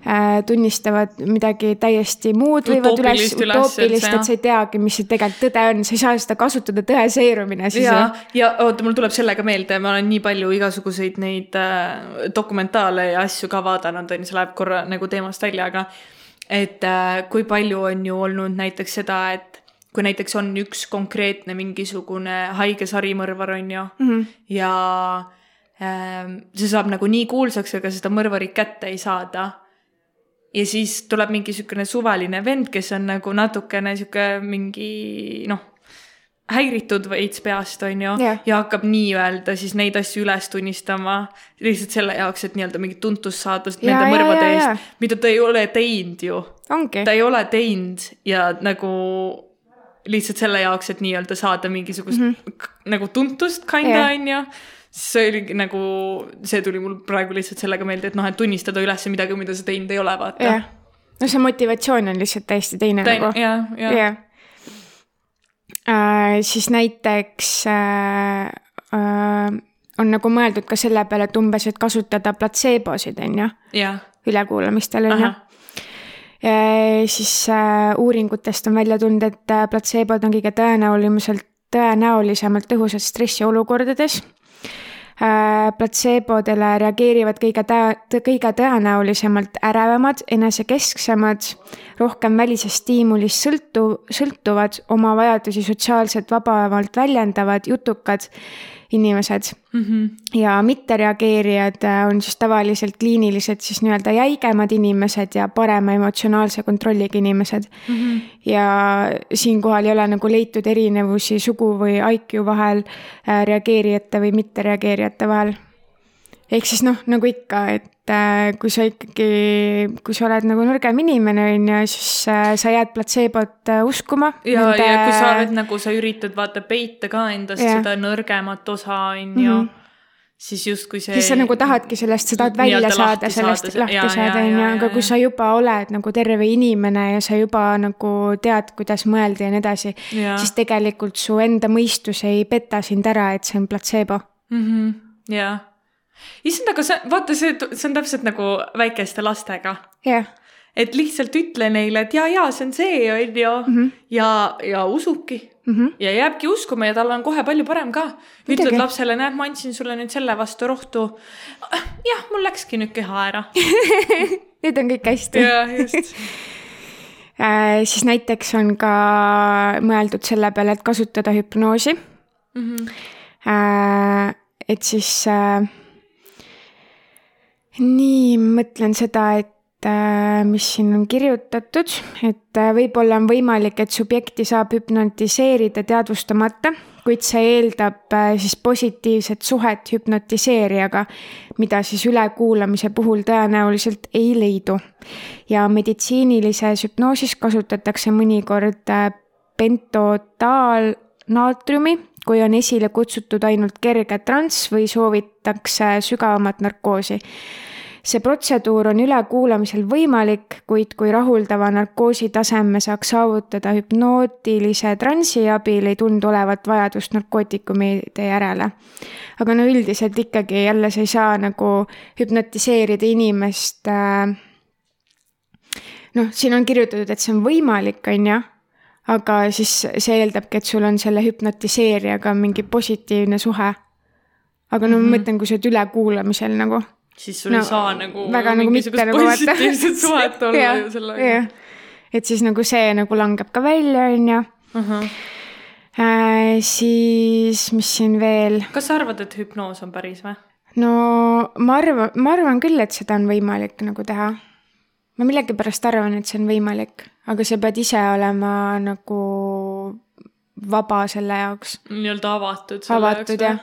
äh, tunnistavad midagi täiesti muud, võivad üles, utoopilist, et sa ei teagi, mis see tegelikult tõde on, sa ei saa seda kasutada tõe seirumine siis. ja, ja oota, mul tuleb sellega meelde, ma olen nii palju igasuguseid neid äh, dokumentaale ja asju ka vaadanud, on ju, see läheb korra nagu teemast välja, aga et äh, kui palju on ju olnud näiteks seda, et kui näiteks on üks konkreetne mingisugune haige sarimõrvar, on ju mm, -hmm. ja äh, see saab nagu nii kuulsaks, aga seda mõrvarit kätte ei saada. ja siis tuleb mingi niisugune suvaline vend, kes on nagu natukene niisugune mingi noh häiritud veits peast, on ju yeah., ja hakkab nii-öelda siis neid asju üles tunnistama lihtsalt selle jaoks, et nii-öelda mingit tuntust saada ja, nende mõrvade eest, mida ta ei ole teinud ju. ta ei ole teinud ja nagu lihtsalt selle jaoks, et nii-öelda saada mingisugust mm -hmm. nagu tuntust kinda on ju see oligi nagu, see tuli mul praegu lihtsalt sellega meelde, et noh, et tunnistada üles midagi, mida sa teinud ei ole, vaata no see motivatsioon on lihtsalt täiesti teine, teine nagu. jah, jah yeah äh,, siis näiteks äh, äh, on nagu mõeldud ka selle peale, et umbes, et kasutada platseebosid, on ju. ülekuulamistel, on ju. siis äh, uuringutest on välja tulnud, et äh, platseebod on kõige tõenäoliselt, tõenäolisemalt tõhusad stressiolukordades Äh, platseebodele reageerivad kõige tä-, kõige tõenäolisemalt ärevamad, enesekesksemad, rohkem välisest stiimulist sõltu-, sõltuvad, oma vajadusi sotsiaalselt vabamalt väljendavad, jutukad inimesed mm. -hmm. ja mittereageerijad äh, on siis tavaliselt kliiniliselt siis nii-öelda jäigemad inimesed ja parema emotsionaalse kontrolliga inimesed mm. -hmm. ja siinkohal ei ole nagu leitud erinevusi sugu või IQ vahel, äh, reageerijate või mittereageerijate vahel. Ehk siis noh, nagu ikka, et äh, kui sa ikkagi, kui sa oled nagu nõrgem inimene, on ju, siis äh, sa jääd platseebot äh, uskuma. ja nende..., ja kui sa oled nagu, sa üritad vaata peita ka endast ja. seda nõrgemat osa, on ju. -hmm siis justkui see. siis sa nagu tahadki sellest, sa tahad välja saada sellest, lahti ja, saada, on ju, aga kui sa juba oled nagu terve inimene ja sa juba nagu tead, kuidas mõelda ja nii edasi, siis tegelikult su enda mõistus ei peta sind ära, et see on platseebo mm. -hmm. jah issand, aga see, vaata, see, see on täpselt nagu väikeste lastega. jah yeah. et lihtsalt ütle neile, et ja, ja see on see, on ju, mhm. ja, ja usubki mm. -hmm. ja jääbki uskuma ja tal on kohe palju parem ka. ütled lapsele, näed, ma andsin sulle nüüd selle vastu rohtu. jah, mul läkski nüüd keha ära (laughs) nüüd on kõik hästi. jah, just (laughs) äh, siis näiteks on ka mõeldud selle peale, et kasutada hüpnoosi mm. -hmm. Et siis äh, nii, mõtlen seda, et äh, mis siin on kirjutatud, et äh, võib-olla on võimalik, et subjekti saab hüpnotiseerida teadvustamata, kuid see eeldab äh, siis positiivset suhet hüpnotiseerijaga, mida siis ülekuulamise puhul tõenäoliselt ei leidu. ja meditsiinilises hüpnoosis kasutatakse mõnikord pentotaalnaatriumi, kui on esile kutsutud ainult kerge transs või soovitakse sügavamat narkoosi see protseduur on ülekuulamisel võimalik, kuid kui rahuldava narkoosi taseme saaks saavutada hüpnootilise transi abil, ei tundu olevat vajadust narkootikumide järele. aga no üldiselt ikkagi jälle sa ei saa nagu hüpnotiseerida inimest äh, noh, siin on kirjutatud, et see on võimalik, on ju, aga siis see eeldabki, et sul on selle hüpnotiseerijaga mingi positiivne suhe. aga no mm -hmm. ma mhm. mõtlen, kui sa oled ülekuulamisel nagu siis sul no, ei saa nagu väga nagu mitte nagu positiivset suhet (laughs) olla ju sellega. et siis nagu see nagu langeb ka välja, on ju. Äh, siis, mis siin veel? kas sa arvad, et hüpnoos on päris või? no ma arvan, ma arvan küll, et seda on võimalik nagu teha. ma millegipärast arvan, et see on võimalik, aga sa pead ise olema nagu vaba selle jaoks. nii-öelda avatud. avatud jah.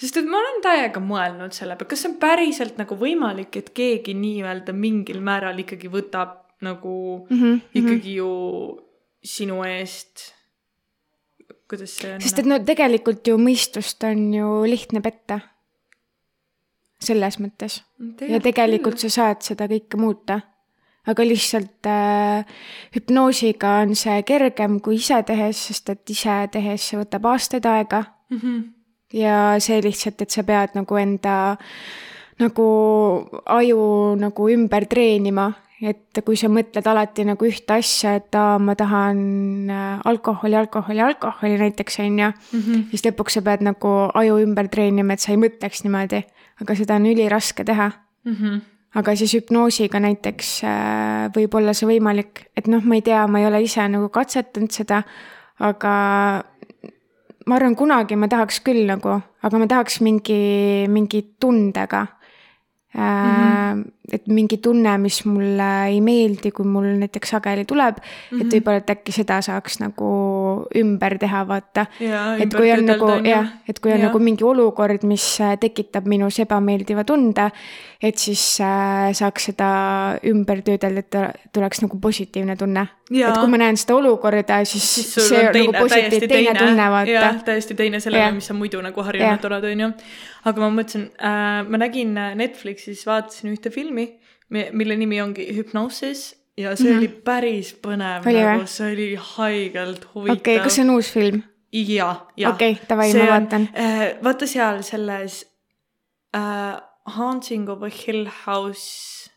sest et ma olen täiega mõelnud selle peale, kas see on päriselt nagu võimalik, et keegi nii-öelda mingil määral ikkagi võtab nagu mm -hmm, ikkagi mm -hmm. ju sinu eest. kuidas see on? sest et no tegelikult ju mõistust on ju lihtne petta. selles mõttes. ja tegelikult küll. sa saad seda kõike muuta aga lihtsalt äh, hüpnoosiga on see kergem kui ise tehes, sest et ise tehes see võtab aastaid aega mm. -hmm. ja see lihtsalt, et sa pead nagu enda nagu aju nagu ümber treenima, et kui sa mõtled alati nagu ühte asja, et aa, ma tahan äh, alkoholi, alkoholi, alkoholi näiteks, on ju mm, -hmm. siis lõpuks sa pead nagu aju ümber treenima, et sa ei mõtleks niimoodi, aga seda on üliraske teha mm. -hmm aga siis hüpnoosiga näiteks äh, võib olla see võimalik, et noh, ma ei tea, ma ei ole ise nagu katsetanud seda, aga ma arvan, kunagi ma tahaks küll nagu, aga ma tahaks mingi, mingi tundega mm. -hmm. Et mingi tunne, mis mulle ei meeldi, kui mul näiteks sageli tuleb mm, -hmm. et mhm. võib-olla, et äkki seda saaks nagu ümber teha, vaata. et kui on nagu jah, et kui on ja. nagu mingi olukord, mis äh, tekitab minus ebameeldiva tunde, et siis äh, saaks seda ümber töödelda, et tuleks nagu positiivne tunne. et kui ma näen seda olukorda, siis, siis see on teine, nagu positiivne, teine tunne, vaata. täiesti teine sellele, mis sa muidu nagu harjunud oled, on ju aga ma mõtlesin äh,, ma nägin äh, Netflixis, vaatasin ühte filmi, mille nimi ongi Hypnosis ja see mm -hmm. oli päris põnev, nagu see oli haigelt huvitav. okei okay,, kas see on uus film? ja, ja. okei okay,, davai, ma vaatan äh,. vaata seal selles äh, Haunting of a Hill House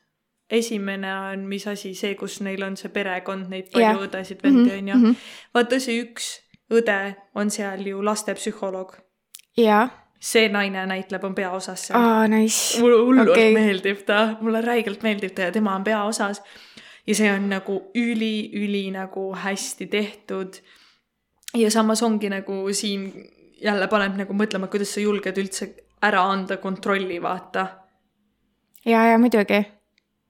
esimene on, mis asi, see, kus neil on see perekond, neid palju yeah. õdesid-vendi on ju. Mhm. vaata see üks õde on seal ju lastepsühholoog. jaa see naine näitleb, on peaosas seal. aa, nice. mulle hullult okay. meeldib ta, mulle räigelt meeldib ta ja tema on peaosas. ja see on nagu üli-üli nagu hästi tehtud. ja samas ongi nagu siin jälle paneb nagu mõtlema, kuidas sa julged üldse ära anda kontrolli, vaata. ja, ja muidugi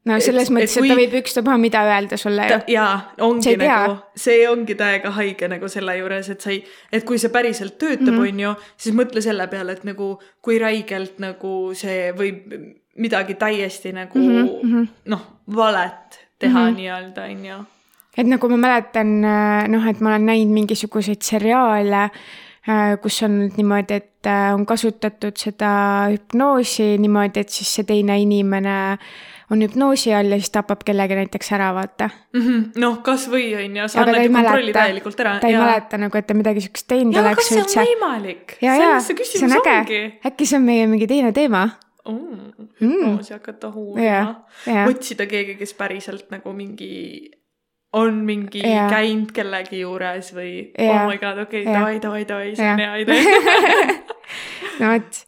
no selles et, mõttes, et, ta võib ükstapuha mida öelda sulle ju. jaa, ongi nagu, see ongi täiega haige nagu selle juures, et sa ei, et kui see päriselt töötab mm, -hmm. on ju, siis mõtle selle peale, et nagu kui räigelt nagu see võib midagi täiesti nagu mm -hmm. noh, valet teha mm -hmm. nii-öelda, on ju. et nagu ma mäletan, noh, et ma olen näinud mingisuguseid seriaale, äh, kus on niimoodi, et äh, on kasutatud seda hüpnoosi niimoodi, et siis see teine inimene äh, on hüpnoosi all ja siis tapab kellegi näiteks ära, vaata mm -hmm.. noh, kasvõi on ju, sa annad ju kontrolli täielikult ära. ta ei ja. mäleta nagu, et ta midagi siukest teinud oleks üldse. see on võimalik. see on äge. äkki see on meie mingi teine teema mm,. hüpnoosi mm. hakata uurima, otsida keegi, kes päriselt nagu mingi on mingi ja. käinud kellegi juures või ja. oh my god, okei okay,, davai, davai, davai, see on hea idee (laughs) no vot.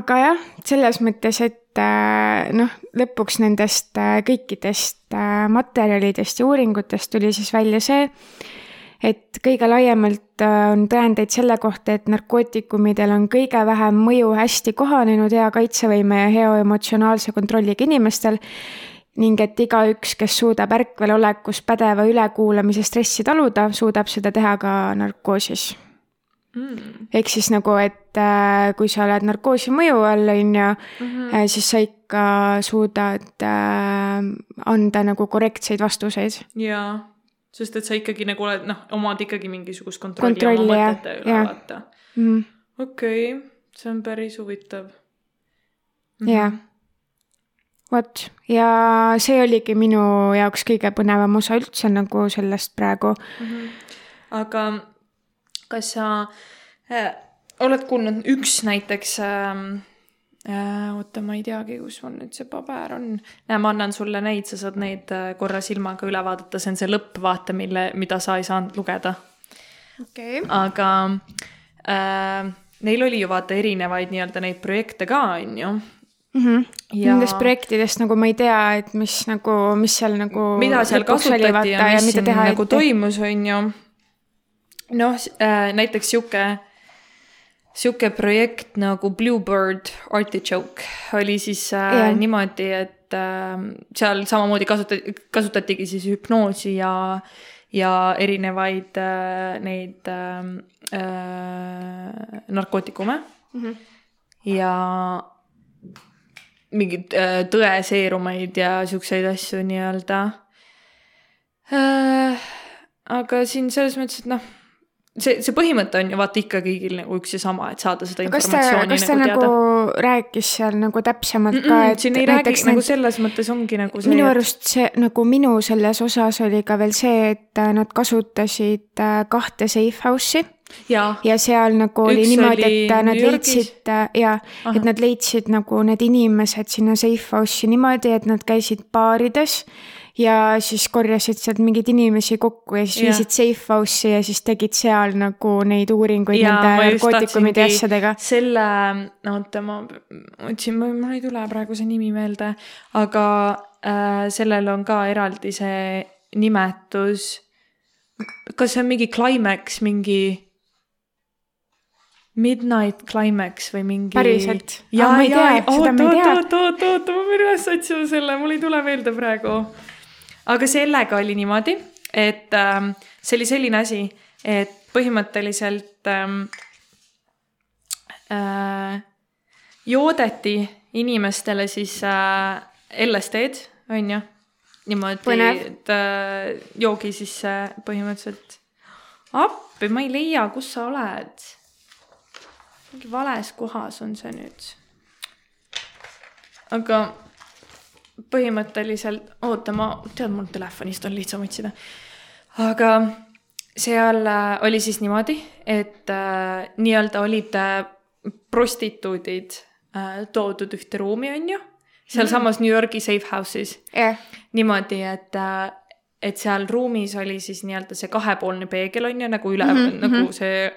aga jah, selles mõttes, et noh, lõpuks nendest äh, kõikidest äh, materjalidest ja uuringutest tuli siis välja see, et kõige laiemalt on tõendeid selle kohta, et narkootikumidel on kõige vähem mõju hästi kohanenud hea kaitsevõime ja hea emotsionaalse kontrolliga inimestel ning et igaüks, kes suudab ärkvel olekus pädeva ülekuulamise stressi taluda, suudab seda teha ka narkoosis mm.. ehk siis nagu, et äh, kui sa oled narkoosi mõju all, on ju, Mm siis sa ikka suudad äh, anda nagu korrektseid vastuseid. jaa, sest et sa ikkagi nagu oled, noh, omad ikkagi mingisugust kontrolli, Kontrolli, oma mõtete üle, vaata. Mm, okei okay,, see on päris huvitav. jah. vot, ja see oligi minu jaoks kõige põnevam osa üldse nagu sellest praegu. Mhm. aga kas sa äh, oled kuulnud, üks näiteks ähm, äh,, oota, ma ei teagi, kus mul nüüd see paber on. näe, ma annan sulle neid, sa saad neid äh, korra silmaga üle vaadata, see on see lõpp, vaata, mille, mida sa ei saanud lugeda. okei okay.. aga äh, neil oli ju vaata erinevaid nii-öelda neid projekte ka, on ju. Mm -hmm. Ja- Nendest projektidest nagu ma ei tea, et mis nagu, mis seal nagu. mida seal kasutati ja mis siin nagu toimus, on ju. Noh äh,, näiteks sihuke, sihuke projekt nagu Bluebird Artichoke oli siis äh, Jah. niimoodi, et äh, seal samamoodi kasutati, kasutatigi siis hüpnoosi ja, ja erinevaid äh, neid äh, äh, narkootikume mm. -hmm. ja mingeid äh, tõeseerumeid ja siukseid asju nii-öelda äh,. aga siin selles mõttes, et noh, see, see põhimõte on ju vaata ikka kõigil nagu üks ja sama, et saada seda kas ta, informatsiooni kas ta nagu nagu teada. rääkis seal nagu täpsemalt Mm ka, -mm, et siin ei räägi näiteks nagu selles mõttes ongi nagu see. minu arust see nagu minu selles osas oli ka veel see, et äh, nad kasutasid äh, kahte safe house'i jaa, ja seal nagu oli Üks niimoodi, et äh, nad leidsid ja, et nad leidsid nagu need inimesed sinna safe house'i niimoodi, et nad käisid baarides ja siis korjasid sealt mingeid inimesi kokku ja siis Jah. viisid safe house'i ja siis tegid seal nagu neid uuringuid ma nende narkootikumide ja asjadega. selle, oota, ma otsin, mul ei tule praegu see nimi meelde, aga äh, sellel on ka eraldi see nimetus. kas see on mingi climax, mingi Midnight Climax või mingi. Päriselt? jaa, jaa oot, oot, oot, oot, oot, ma pean üles otsima selle, mul ei tule meelde praegu. Aga sellega oli niimoodi, et ähm, see oli selline asi, et põhimõtteliselt ähm, äh, joodeti inimestele siis äh, LSD-d, on ju, niimoodi, et äh, joogi sisse põhimõtteliselt. appi, ma ei leia, kus sa oled. mingi vales kohas on see nüüd. aga põhimõtteliselt, oota, ma, tead, mul telefonist on lihtsam otsida. aga seal äh, oli siis niimoodi, et äh, nii-öelda olid äh, prostituudid äh, toodud ühte ruumi, on ju, sealsamas New Yorgi safe house'is jah, niimoodi, et, et seal ruumis oli siis nii-öelda see kahepoolne peegel on ju nagu üle mm, Mhm, -hmm, nagu see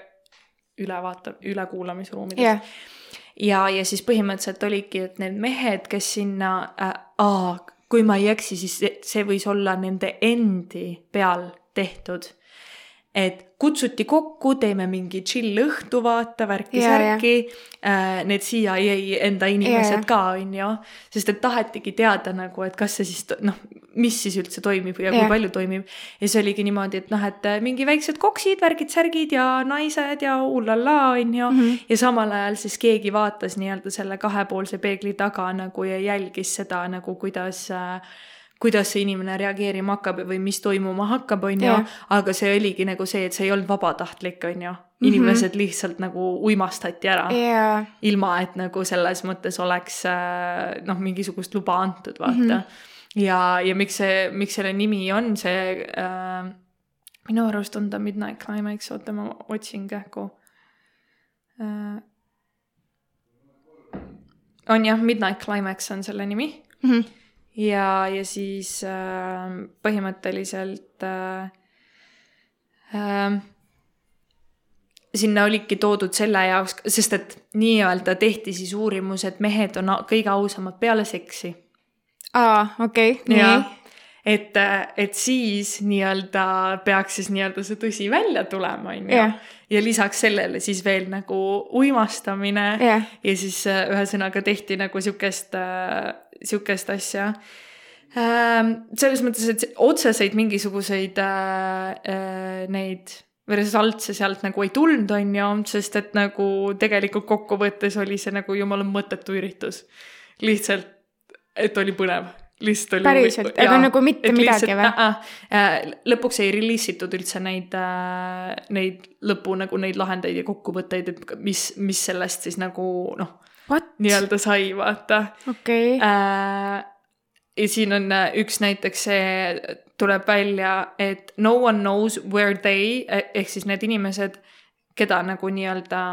ülevaatav, ülekuulamisruumides. Jah, ja, ja siis põhimõtteliselt oligi, et need mehed, kes sinna äh,, aa, kui ma ei eksi, siis see, võis olla nende endi peal tehtud. Et kutsuti kokku, teeme mingi chill õhtu, vaata, värki-särki äh,, need CIA enda inimesed Jaa, ka, on ju, sest et tahetigi teada nagu, et kas see siis noh, mis siis üldse toimib ja kui Jah. palju toimib. ja see oligi niimoodi, et noh, et äh, mingi väiksed koksid, värgid-särgid ja naised ja ullallaa, on ju Mhm. ja samal ajal siis keegi vaatas nii-öelda selle kahepoolse peegli taga nagu ja jälgis seda nagu, kuidas äh, kuidas see inimene reageerima hakkab või mis toimuma hakkab, on ju aga see oligi nagu see, et see ei olnud vabatahtlik, on ju. inimesed lihtsalt nagu uimastati ära ja, ilma et nagu selles mõttes oleks äh, noh, mingisugust luba antud, vaata mm. -hmm. ja, ja miks see, miks selle nimi on see äh,, minu arust on ta Midnight Climax, oota ma otsin kähku äh,. on jah, Midnight Climax on selle nimi Mhm. ja, ja siis äh, põhimõtteliselt äh, äh, sinna olidki toodud selle jaoks, sest et nii-öelda tehti siis uurimus, et mehed on kõige ausamad peale seksi. aa, okei, nii, et, et siis nii-öelda peaks siis nii-öelda see tõsi välja tulema, on ju. Ja lisaks sellele siis veel nagu uimastamine. Jah, ja siis äh, ühesõnaga tehti nagu sihukest, sihukest asja. selles mõttes, et otseseid mingisuguseid äh, äh, neid result see sealt nagu ei tulnud, on ju, sest et nagu tegelikult kokkuvõttes oli see nagu jumala mõttetu üritus. lihtsalt, et oli põnev lihtsalt oli. päriselt, aga nagu mitte midagi või? Äh, lõpuks ei reliisitud üldse neid, äh, neid lõpu nagu neid lahendeid ja kokkuvõtteid, et mis, mis sellest siis nagu noh, nii-öelda sai, vaata. okei okay. äh,. ja siin on äh, üks näiteks see tuleb välja, et no one knows where they ehk siis need inimesed, keda nagu nii-öelda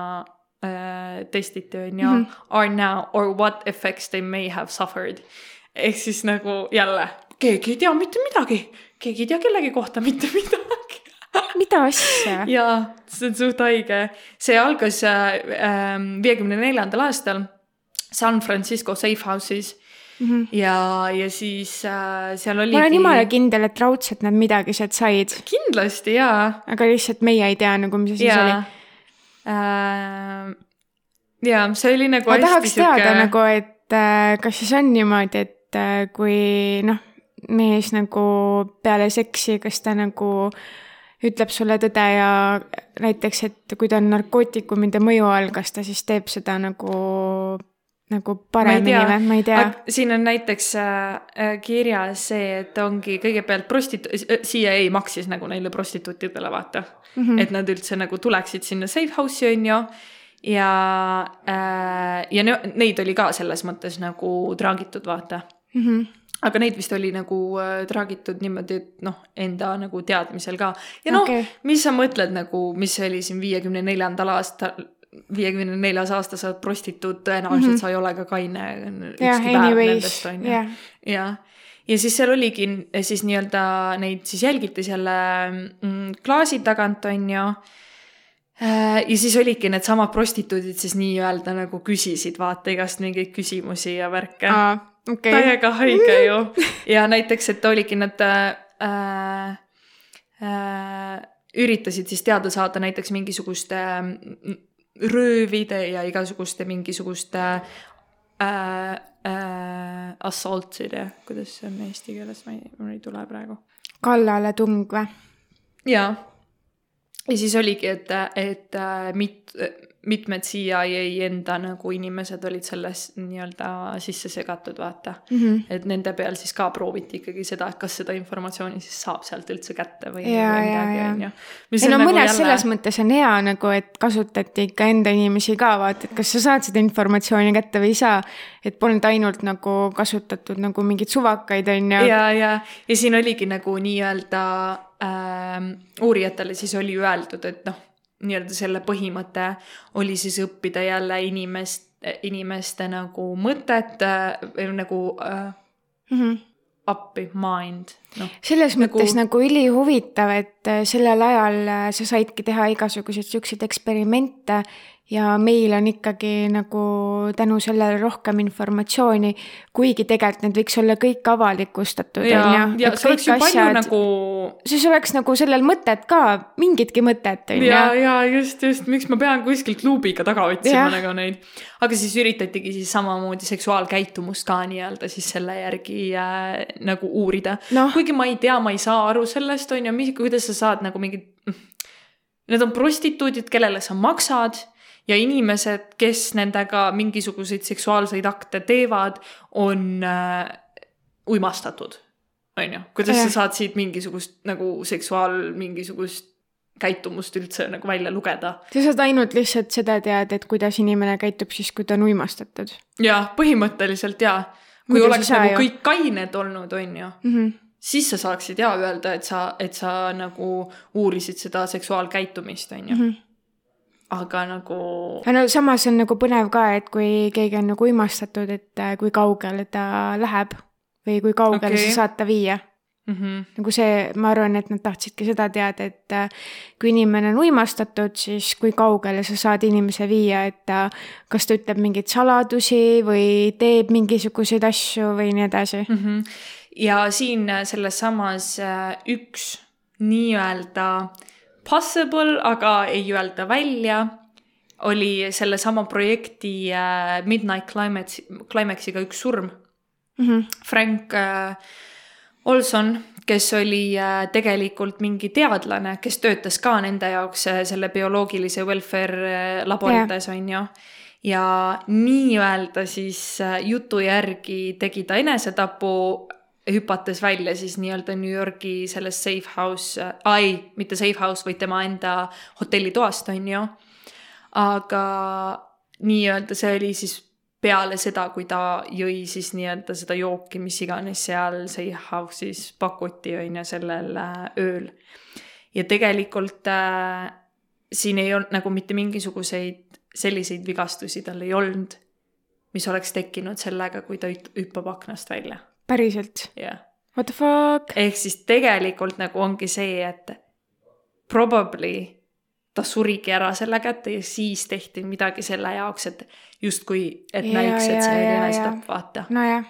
äh, testiti, on ju, mhm. are now or what effects they may have suffered ehk siis nagu jälle, keegi ei tea mitte midagi, keegi ei tea kellegi kohta mitte midagi mida asja? jaa, see on suht haige. see algas äh, ähm, viiekümne neljandal aastal San Francisco Safe House'is mm. -hmm. ja, ja siis äh, seal oli. ma olen jumala kindel, et raudselt nad midagi sealt said. kindlasti jaa. aga lihtsalt meie ei tea nagu, mis asi see oli äh,. jaa, see oli nagu. ma tahaks süke... teada nagu, et äh, kas siis on niimoodi, et äh, kui noh, mees nagu peale seksi, kas ta nagu ütleb sulle tõde ja näiteks, et kui ta on narkootikumide mõju all, kas ta siis teeb seda nagu nagu paremini või, ma ei tea. siin on näiteks äh, äh, kirjas see, et ongi kõigepealt prostitu-, CIA maksis nagu neile prostituutidele, vaata mm. -hmm. et nad üldse nagu tuleksid sinna safe house'i, on ju. ja äh,, ja neid oli ka selles mõttes nagu traagitud, vaata mm. -hmm aga neid vist oli nagu äh, traagitud niimoodi, et noh, enda nagu teadmisel ka. ja noh okay., mis sa mõtled nagu, mis oli siin viiekümne neljandal aastal, viiekümne neljas aasta sa oled prostituut, tõenäoliselt mm -hmm. sa ei ole ka kaine ükski yeah, päev nendest on ju jah, ja siis seal oligi siis nii-öelda neid siis jälgiti selle mm, klaasi tagant, on ju äh, ja siis olidki needsamad prostituudid siis nii-öelda nagu küsisid vaata igast mingeid küsimusi ja värke okay.. täiega haige ju. ja näiteks, et oligi nad äh, äh, üritasid siis teada saada näiteks mingisuguste mm, röövide ja igasuguste mingisuguste äh, äh, assault'ide, kuidas see on eesti keeles, ma ei, mul ei tule praegu. kallaletung või? jaa. ja siis oligi, et, et äh, mit-, mitmed CIA enda nagu inimesed olid selles nii-öelda sisse segatud, vaata mm. -hmm. et nende peal siis ka prooviti ikkagi seda, et kas seda informatsiooni siis saab sealt üldse kätte või, või midagi, on ju. ei no nagu mõnes jälle... selles mõttes on hea nagu, et kasutati ikka enda inimesi ka, vaata, et kas sa saad seda informatsiooni kätte või ei saa. et polnud ainult nagu kasutatud nagu mingeid suvakaid, on ju. ja, ja, ja siin oligi nagu nii-öelda äh, uurijatele siis oli öeldud, et noh nii-öelda selle põhimõte oli siis õppida jälle inimest, inimeste nagu mõtet äh, nagu äh, mm -hmm. appi, mind no,. selles nagu... mõttes nagu ülihuvitav, et äh, sellel ajal äh, sa saidki teha igasuguseid siukseid eksperimente ja meil on ikkagi nagu tänu sellele rohkem informatsiooni, kuigi tegelikult need võiks olla kõik avalikustatud, on ju. ja see oleks ju asjad, palju nagu. siis oleks nagu sellel mõtet ka, mingitki mõtet, on ju. ja, ja just, just, miks ma pean kuskilt luubiga taga otsima nagu neid. aga siis üritatigi siis samamoodi seksuaalkäitumust ka nii-öelda siis selle järgi äh, nagu uurida no.. kuigi ma ei tea, ma ei saa aru sellest, on ju, mis, kuidas sa saad nagu mingit. Need on prostituudid, kellele sa maksad ja inimesed, kes nendega mingisuguseid seksuaalseid akte teevad, on äh, uimastatud. on ju, kuidas ja. sa saad siit mingisugust nagu seksuaal mingisugust käitumust üldse nagu välja lugeda. sa saad ainult lihtsalt seda teada, et kuidas inimene käitub siis, kui ta on uimastatud. jah, põhimõtteliselt jaa. kui Muidu oleks nagu ju. kõik kained olnud, on ju mm. -hmm siis sa saaksid ja öelda, et sa, et sa nagu uurisid seda seksuaalkäitumist, on ju mm. -hmm aga nagu. no samas on nagu põnev ka, et kui keegi on nagu uimastatud, et äh, kui kaugele ta läheb või kui kaugele okay. sa saad ta viia mm. -hmm. nagu see, ma arvan, et nad tahtsidki seda teada, et äh, kui inimene on uimastatud, siis kui kaugele sa saad inimese viia, et ta, kas ta ütleb mingeid saladusi või teeb mingisuguseid asju või nii edasi mm. -hmm. ja siin selles samas äh, üks nii-öelda äh, possible, aga ei öelda välja. oli sellesama projekti äh, Midnight Climax, Climaxiga üks surm mm. -hmm. Frank äh, Olson, kes oli äh, tegelikult mingi teadlane, kes töötas ka nende jaoks selle bioloogilise welfare laborites yeah., on ju ja nii-öelda siis jutu järgi tegi ta enesetapu, hüpates välja siis nii-öelda New Yorgi sellest safe house äh,, ai, mitte safe house, vaid tema enda hotellitoast, on ju. aga nii-öelda see oli siis peale seda, kui ta jõi siis nii-öelda seda jooki, mis iganes seal safe house'is pakuti, on ju, sellel äh, ööl. ja tegelikult äh, siin ei olnud nagu mitte mingisuguseid selliseid vigastusi tal ei olnud, mis oleks tekkinud sellega, kui ta hüppab aknast välja. Päriselt? yeah.. What the fuck? ehk siis tegelikult nagu ongi see, et probably ta surigi ära selle kätte ja siis tehti midagi selle jaoks, et justkui, et ja, näiks, et see oli enesetapp, vaata. nojah,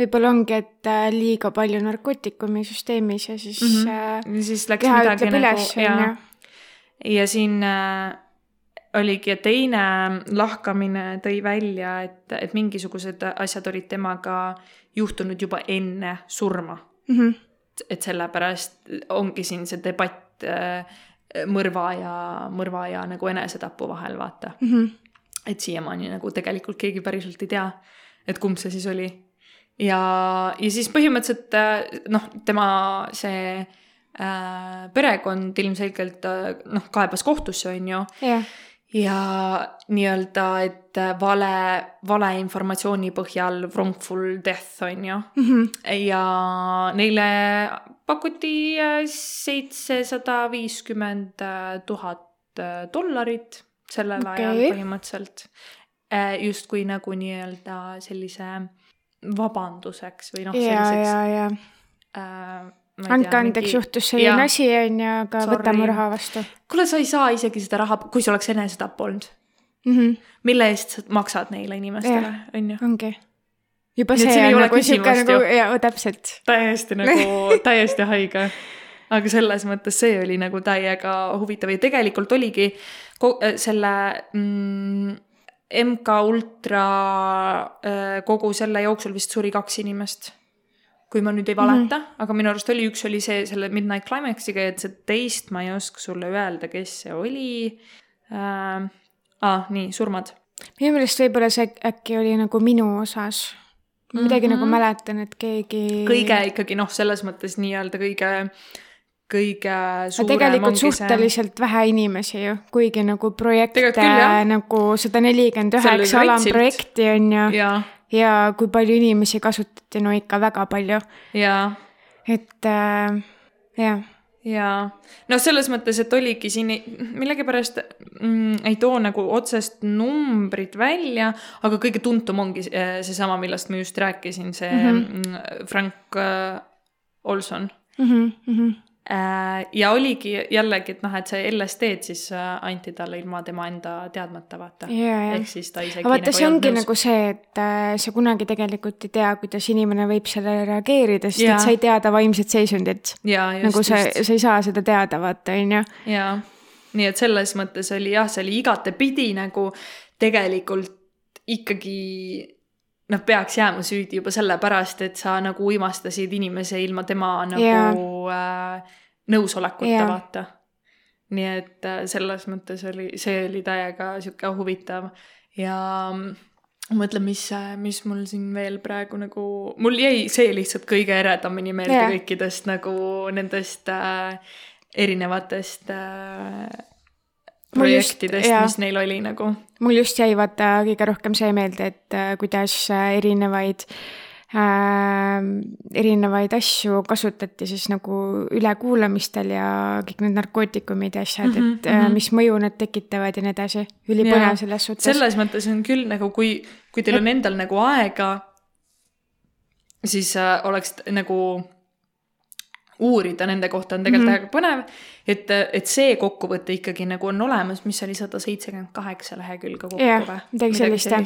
võib-olla ongi, et äh, liiga palju narkootikumi süsteemis ja siis mm. -hmm. ja siis läks midagi nagu, ja, ja siin äh, oligi, teine lahkamine tõi välja, et, et mingisugused asjad olid temaga juhtunud juba enne surma mm. -hmm. et sellepärast ongi siin see debatt äh, mõrva ja, mõrva ja nagu enesetapu vahel, vaata mm. -hmm. et siiamaani nagu tegelikult keegi päriselt ei tea, et kumb see siis oli. ja, ja siis põhimõtteliselt äh, noh, tema see äh, perekond ilmselgelt äh, noh, kaebas kohtusse, on ju yeah ja nii-öelda, et vale, valeinformatsiooni põhjal wrongful death on ju mm. -hmm. ja neile pakuti äh, seitsesada viiskümmend tuhat äh, dollarit sellel okay. ajal põhimõtteliselt. Äh, justkui nagu nii-öelda sellise vabanduseks või noh, selliseks. Andke andeks mingi..., juhtus selline asi, on ju, aga Sorry. võtame raha vastu. kuule, sa ei saa isegi seda raha, kui see oleks enesetapp olnud mm. -hmm. mille eest sa maksad neile inimestele, on ju. ongi. juba see, see on nagu sihuke nagu, jaa, täpselt. täiesti nagu, (laughs) täiesti haige. aga selles mõttes see oli nagu täiega huvitav ja tegelikult oligi selle mm, MK Ultra äh, kogu selle jooksul vist suri kaks inimest kui ma nüüd ei valeta mm, -hmm. aga minu arust oli, üks oli see selle Midnight Climaxiga, et see teist ma ei oska sulle öelda, kes see oli äh,. Ah, nii, surmad. minu meelest võib-olla see äkki oli nagu minu osas. midagi mm -hmm. nagu mhm. mäletan, et keegi. kõige ikkagi noh, selles mõttes nii-öelda kõige kõige tegelikult suhteliselt see... vähe inimesi ju, kuigi nagu projekte nagu sada nelikümmend üheksa alamprojekti on ju. ja kui palju inimesi kasutati, no ikka väga palju. et äh, jah jaa, noh, selles mõttes, et oligi siin millegipärast mm, ei too nagu otsest numbrit välja, aga kõige tuntum ongi äh, seesama, millest ma just rääkisin, see mhm. mm -hmm. Frank äh, Olson mm. -hmm, mm -hmm ja oligi jällegi, et noh, et see LSD-d siis äh, anti talle ilma tema enda teadmata, vaata. ehk siis ta isegi. vaata nagu, see ongi nõus. nagu see, et äh, sa kunagi tegelikult ei tea, kuidas inimene võib sellele reageerida, sest ja. et sa ei tea ta vaimset seisundit. nagu sa, sa ei saa seda teada, vaata, on ju. jaa, nii et selles mõttes oli jah, see oli igatepidi nagu tegelikult ikkagi noh, peaks jääma süüdi juba sellepärast, et sa nagu uimastasid inimese ilma tema nagu yeah. äh, nõusolekuta yeah., vaata. nii et äh, selles mõttes oli, see oli täiega sihuke huvitav ja ma mõtlen, mis, mis mul siin veel praegu nagu, mul jäi see lihtsalt kõige eredamini meelde yeah. kõikidest nagu nendest äh, erinevatest äh, projektidest, mis neil oli nagu. mul just jäi vaata kõige rohkem see meelde, et äh, kuidas äh, erinevaid äh, erinevaid asju kasutati siis nagu ülekuulamistel ja kõik need narkootikumid ja asjad mm, -hmm, et äh, mhm. mis mõju need tekitavad ja nii edasi. ülipõnev selles suhtes. selles mõttes on küll nagu, kui, kui teil on endal nagu aega, siis äh, oleks nagu uurida nende kohta on tegelikult mm -hmm. väga põnev. et, et see kokkuvõte ikkagi nagu on olemas, mis oli sada seitsekümmend kaheksa lehekülge kokku või? midagi sellist, jah.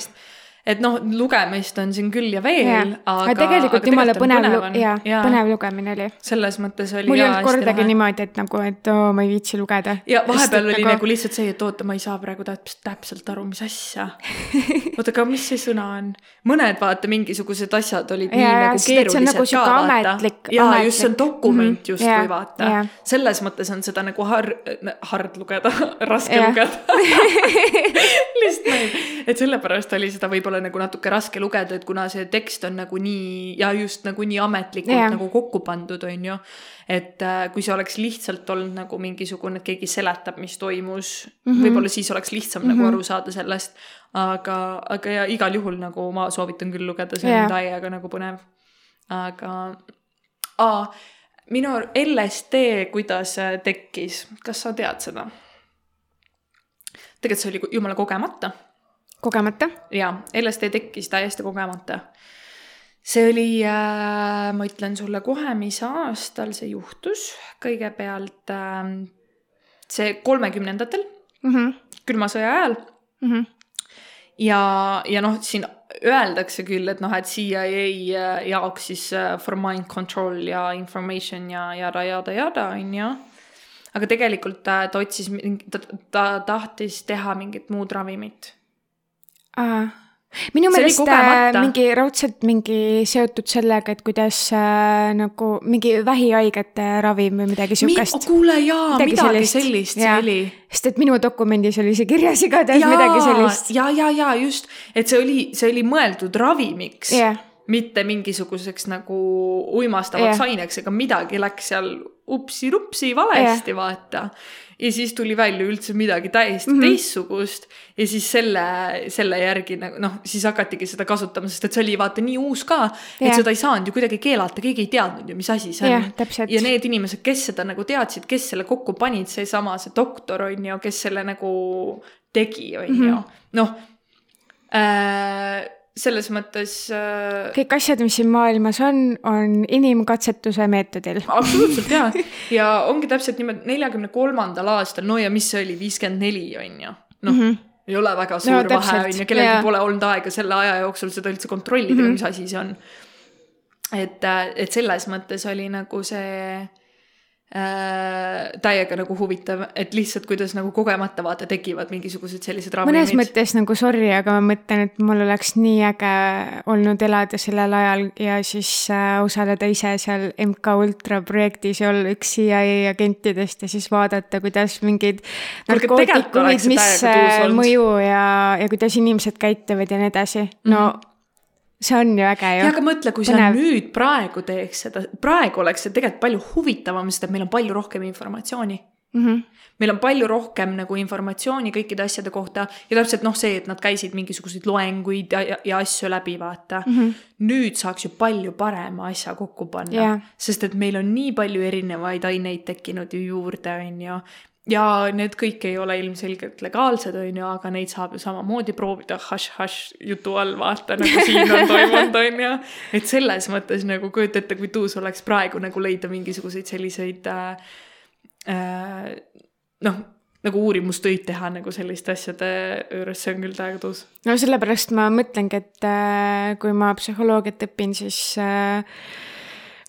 Et noh, lugemist on siin küll ja veel jah, aga tegelikult jumala põnev, jaa, põnev lugemine oli. selles mõttes oli mul ei olnud kordagi lahe. niimoodi, et nagu, et oo, ma ei viitsi lugeda. ja vahepeal oli nagu lihtsalt see, et oota, ma ei saa praegu täpselt, täpselt aru, mis asja. (laughs) oota, aga mis see sõna on? mõned vaata mingisugused asjad olid nii Jaa, jaa, nagu sest on keerulised nagu ka vaata jaa, just see on dokument Mhm, justkui jaa, vaata jaa.. selles mõttes on seda nagu har-, hard lugeda, (laughs) raske lugeda. (laughs) lihtsalt nii, et sellepärast oli seda võib-olla nagu natuke raske lugeda, et kuna see tekst on nagu nii ja just nagu nii ametlikult Jah. nagu kokku pandud, on ju. et äh, kui see oleks lihtsalt olnud nagu mingisugune, et keegi seletab, mis toimus mm, Mhm. -hmm. võib-olla siis oleks lihtsam mm -hmm. nagu aru saada sellest. aga, aga ja igal juhul nagu ma soovitan küll lugeda, see on Jah. täiega nagu põnev. aga aa, minu LSD, kuidas äh, tekkis, kas sa tead seda? tegelikult see oli jumala kogemata kogemata. jaa, LSD tekkis täiesti kogemata. see oli äh,, ma ütlen sulle kohe, mis aastal see juhtus, kõigepealt äh, see kolmekümnendatel, Mhm, külma sõja ajal ja, ja noh, siin öeldakse küll, et noh, et CIA äh, jaoks siis äh, for mind control ja information ja jada, jada, jada, on ju. aga tegelikult äh, ta otsis, ta, ta tahtis teha mingit muud ravimit minu See oli meelest äh, mingi raudselt mingi seotud sellega, et kuidas äh, nagu mingi vähihaigete ravim või midagi Mi- siukest. kuule jaa, Midagi midagi sellist. sellist see oli. sest et minu dokumendis oli see kirjas igatahes midagi sellist. ja, ja, ja just, et see oli, see oli mõeldud ravimiks jah, mitte mingisuguseks nagu uimastavaks Jah. aineks, ega midagi läks seal upsi-rupsi valesti, vaata. ja siis tuli välja üldse midagi täiesti mm. -hmm. teistsugust ja siis selle, selle järgi nagu noh, siis hakatigi seda kasutama, sest et see oli vaata nii uus ka, et Jah. seda ei saanud ju kuidagi keelata, keegi ei teadnud ju, mis asi see jah on, ja need inimesed, kes seda nagu teadsid, kes selle kokku panid, seesama see doktor on ju, kes selle nagu tegi, on Mhm. ju, noh äh,. Selles mõttes äh, kõik asjad, mis siin maailmas on, on inimkatsetuse meetodil. absoluutselt jaa, (laughs) ja ongi täpselt niimoodi, neljakümne kolmandal aastal, no ja mis see oli, viiskümmend neli on ju, noh mm. -hmm ei ole väga suur No vahe on ju, kellelgi jaa. pole olnud aega selle aja jooksul seda üldse kontrollida mm, -hmm. mis asi see on. et, et selles mõttes oli nagu see äh, täiega nagu huvitav, et lihtsalt kuidas nagu kogemata vaata tekivad mingisugused sellised mõnes ravimid. mõttes nagu sorry, aga ma mõtlen, et mul oleks nii äge olnud elada sellel ajal ja siis äh, osaleda ise seal MK Ultra projektis ja olla üks CIA agentidest ja siis vaadata, kuidas mingid narkootikumid, mis äh, mõju ja, ja kuidas inimesed käituvad ja nii edasi. no see on ju äge ju ja. aga mõtle, kui sa Põnev. nüüd praegu teeks seda, praegu oleks see tegelikult palju huvitavam, sest et meil on palju rohkem informatsiooni. Mm -hmm. meil on palju rohkem nagu informatsiooni kõikide asjade kohta ja täpselt noh, see, et nad käisid mingisuguseid loenguid ja, ja, ja asju läbi, vaata mm. -hmm. nüüd saaks ju palju parema asja kokku panna Jaa. sest et meil on nii palju erinevaid aineid tekkinud ju juurde, on ju ja need kõik ei ole ilmselgelt legaalsed, on ju, aga neid saab ju samamoodi proovida hašš-hašš jutu all, vaata nagu siin on toimunud, on ju. et selles mõttes nagu kujuta ette, kui tuus oleks praegu nagu leida mingisuguseid selliseid äh, äh, noh, nagu uurimustöid teha nagu selliste asjade juures, see on küll täiega tuus. no sellepärast ma mõtlengi, et äh, kui ma psühholoogiat õpin, siis äh,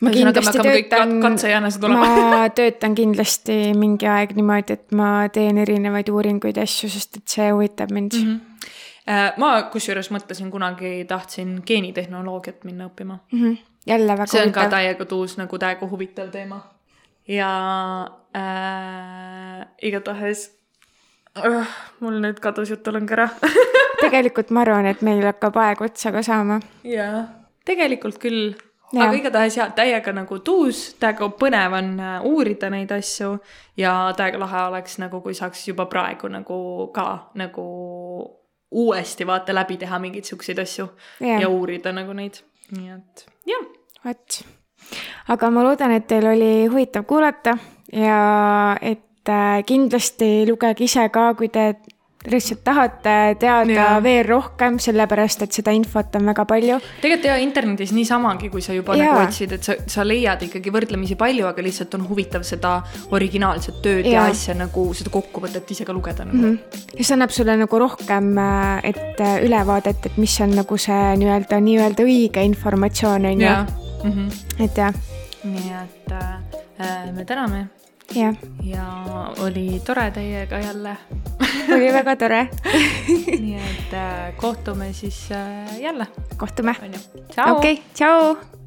ma kindlasti töötan ma (laughs) töötan kindlasti mingi aeg niimoodi, et ma teen erinevaid uuringuid ja asju, sest et see huvitab mind mm. -hmm. Ma kusjuures mõtlesin kunagi, tahtsin geenitehnoloogiat minna õppima. Mm -hmm. jälle väga see on ka huvitav. täiega tuus nagu täiega huvitav teema. ja äh, igatahes äh, mul nüüd kadus jutulõng ära (laughs) tegelikult ma arvan, et meil hakkab aeg otsa ka saama. jaa, tegelikult küll. Jaa. aga igatahes jah, täiega nagu tuus, täiega põnev on äh, uurida neid asju ja täiega lahe oleks nagu, kui saaks juba praegu nagu ka nagu uuesti vaata läbi teha mingeid siukseid asju Jaa. ja uurida nagu neid, nii et jah. vot. aga ma loodan, et teil oli huvitav kuulata ja et äh, kindlasti lugege ise ka, kui te lihtsalt tahad äh, teada Jaa. veel rohkem, sellepärast et seda infot on väga palju. tegelikult ja internetis niisamagi, kui sa juba Jaa. nagu otsid, et sa, sa leiad ikkagi võrdlemisi palju, aga lihtsalt on huvitav seda originaalset tööd ja, ja asja nagu seda kokkuvõtet ise ka lugeda nagu mm. Mhm. ja see annab sulle nagu rohkem äh, et äh, ülevaadet, et mis on nagu see nii-öelda, nii-öelda õige informatsioon, on ju. -hmm. et jah, nii et äh, me täname jah, ja oli tore teiega jälle. Oli väga tore. (laughs) nii et äh, kohtume siis äh, jälle, kohtume. okei tšau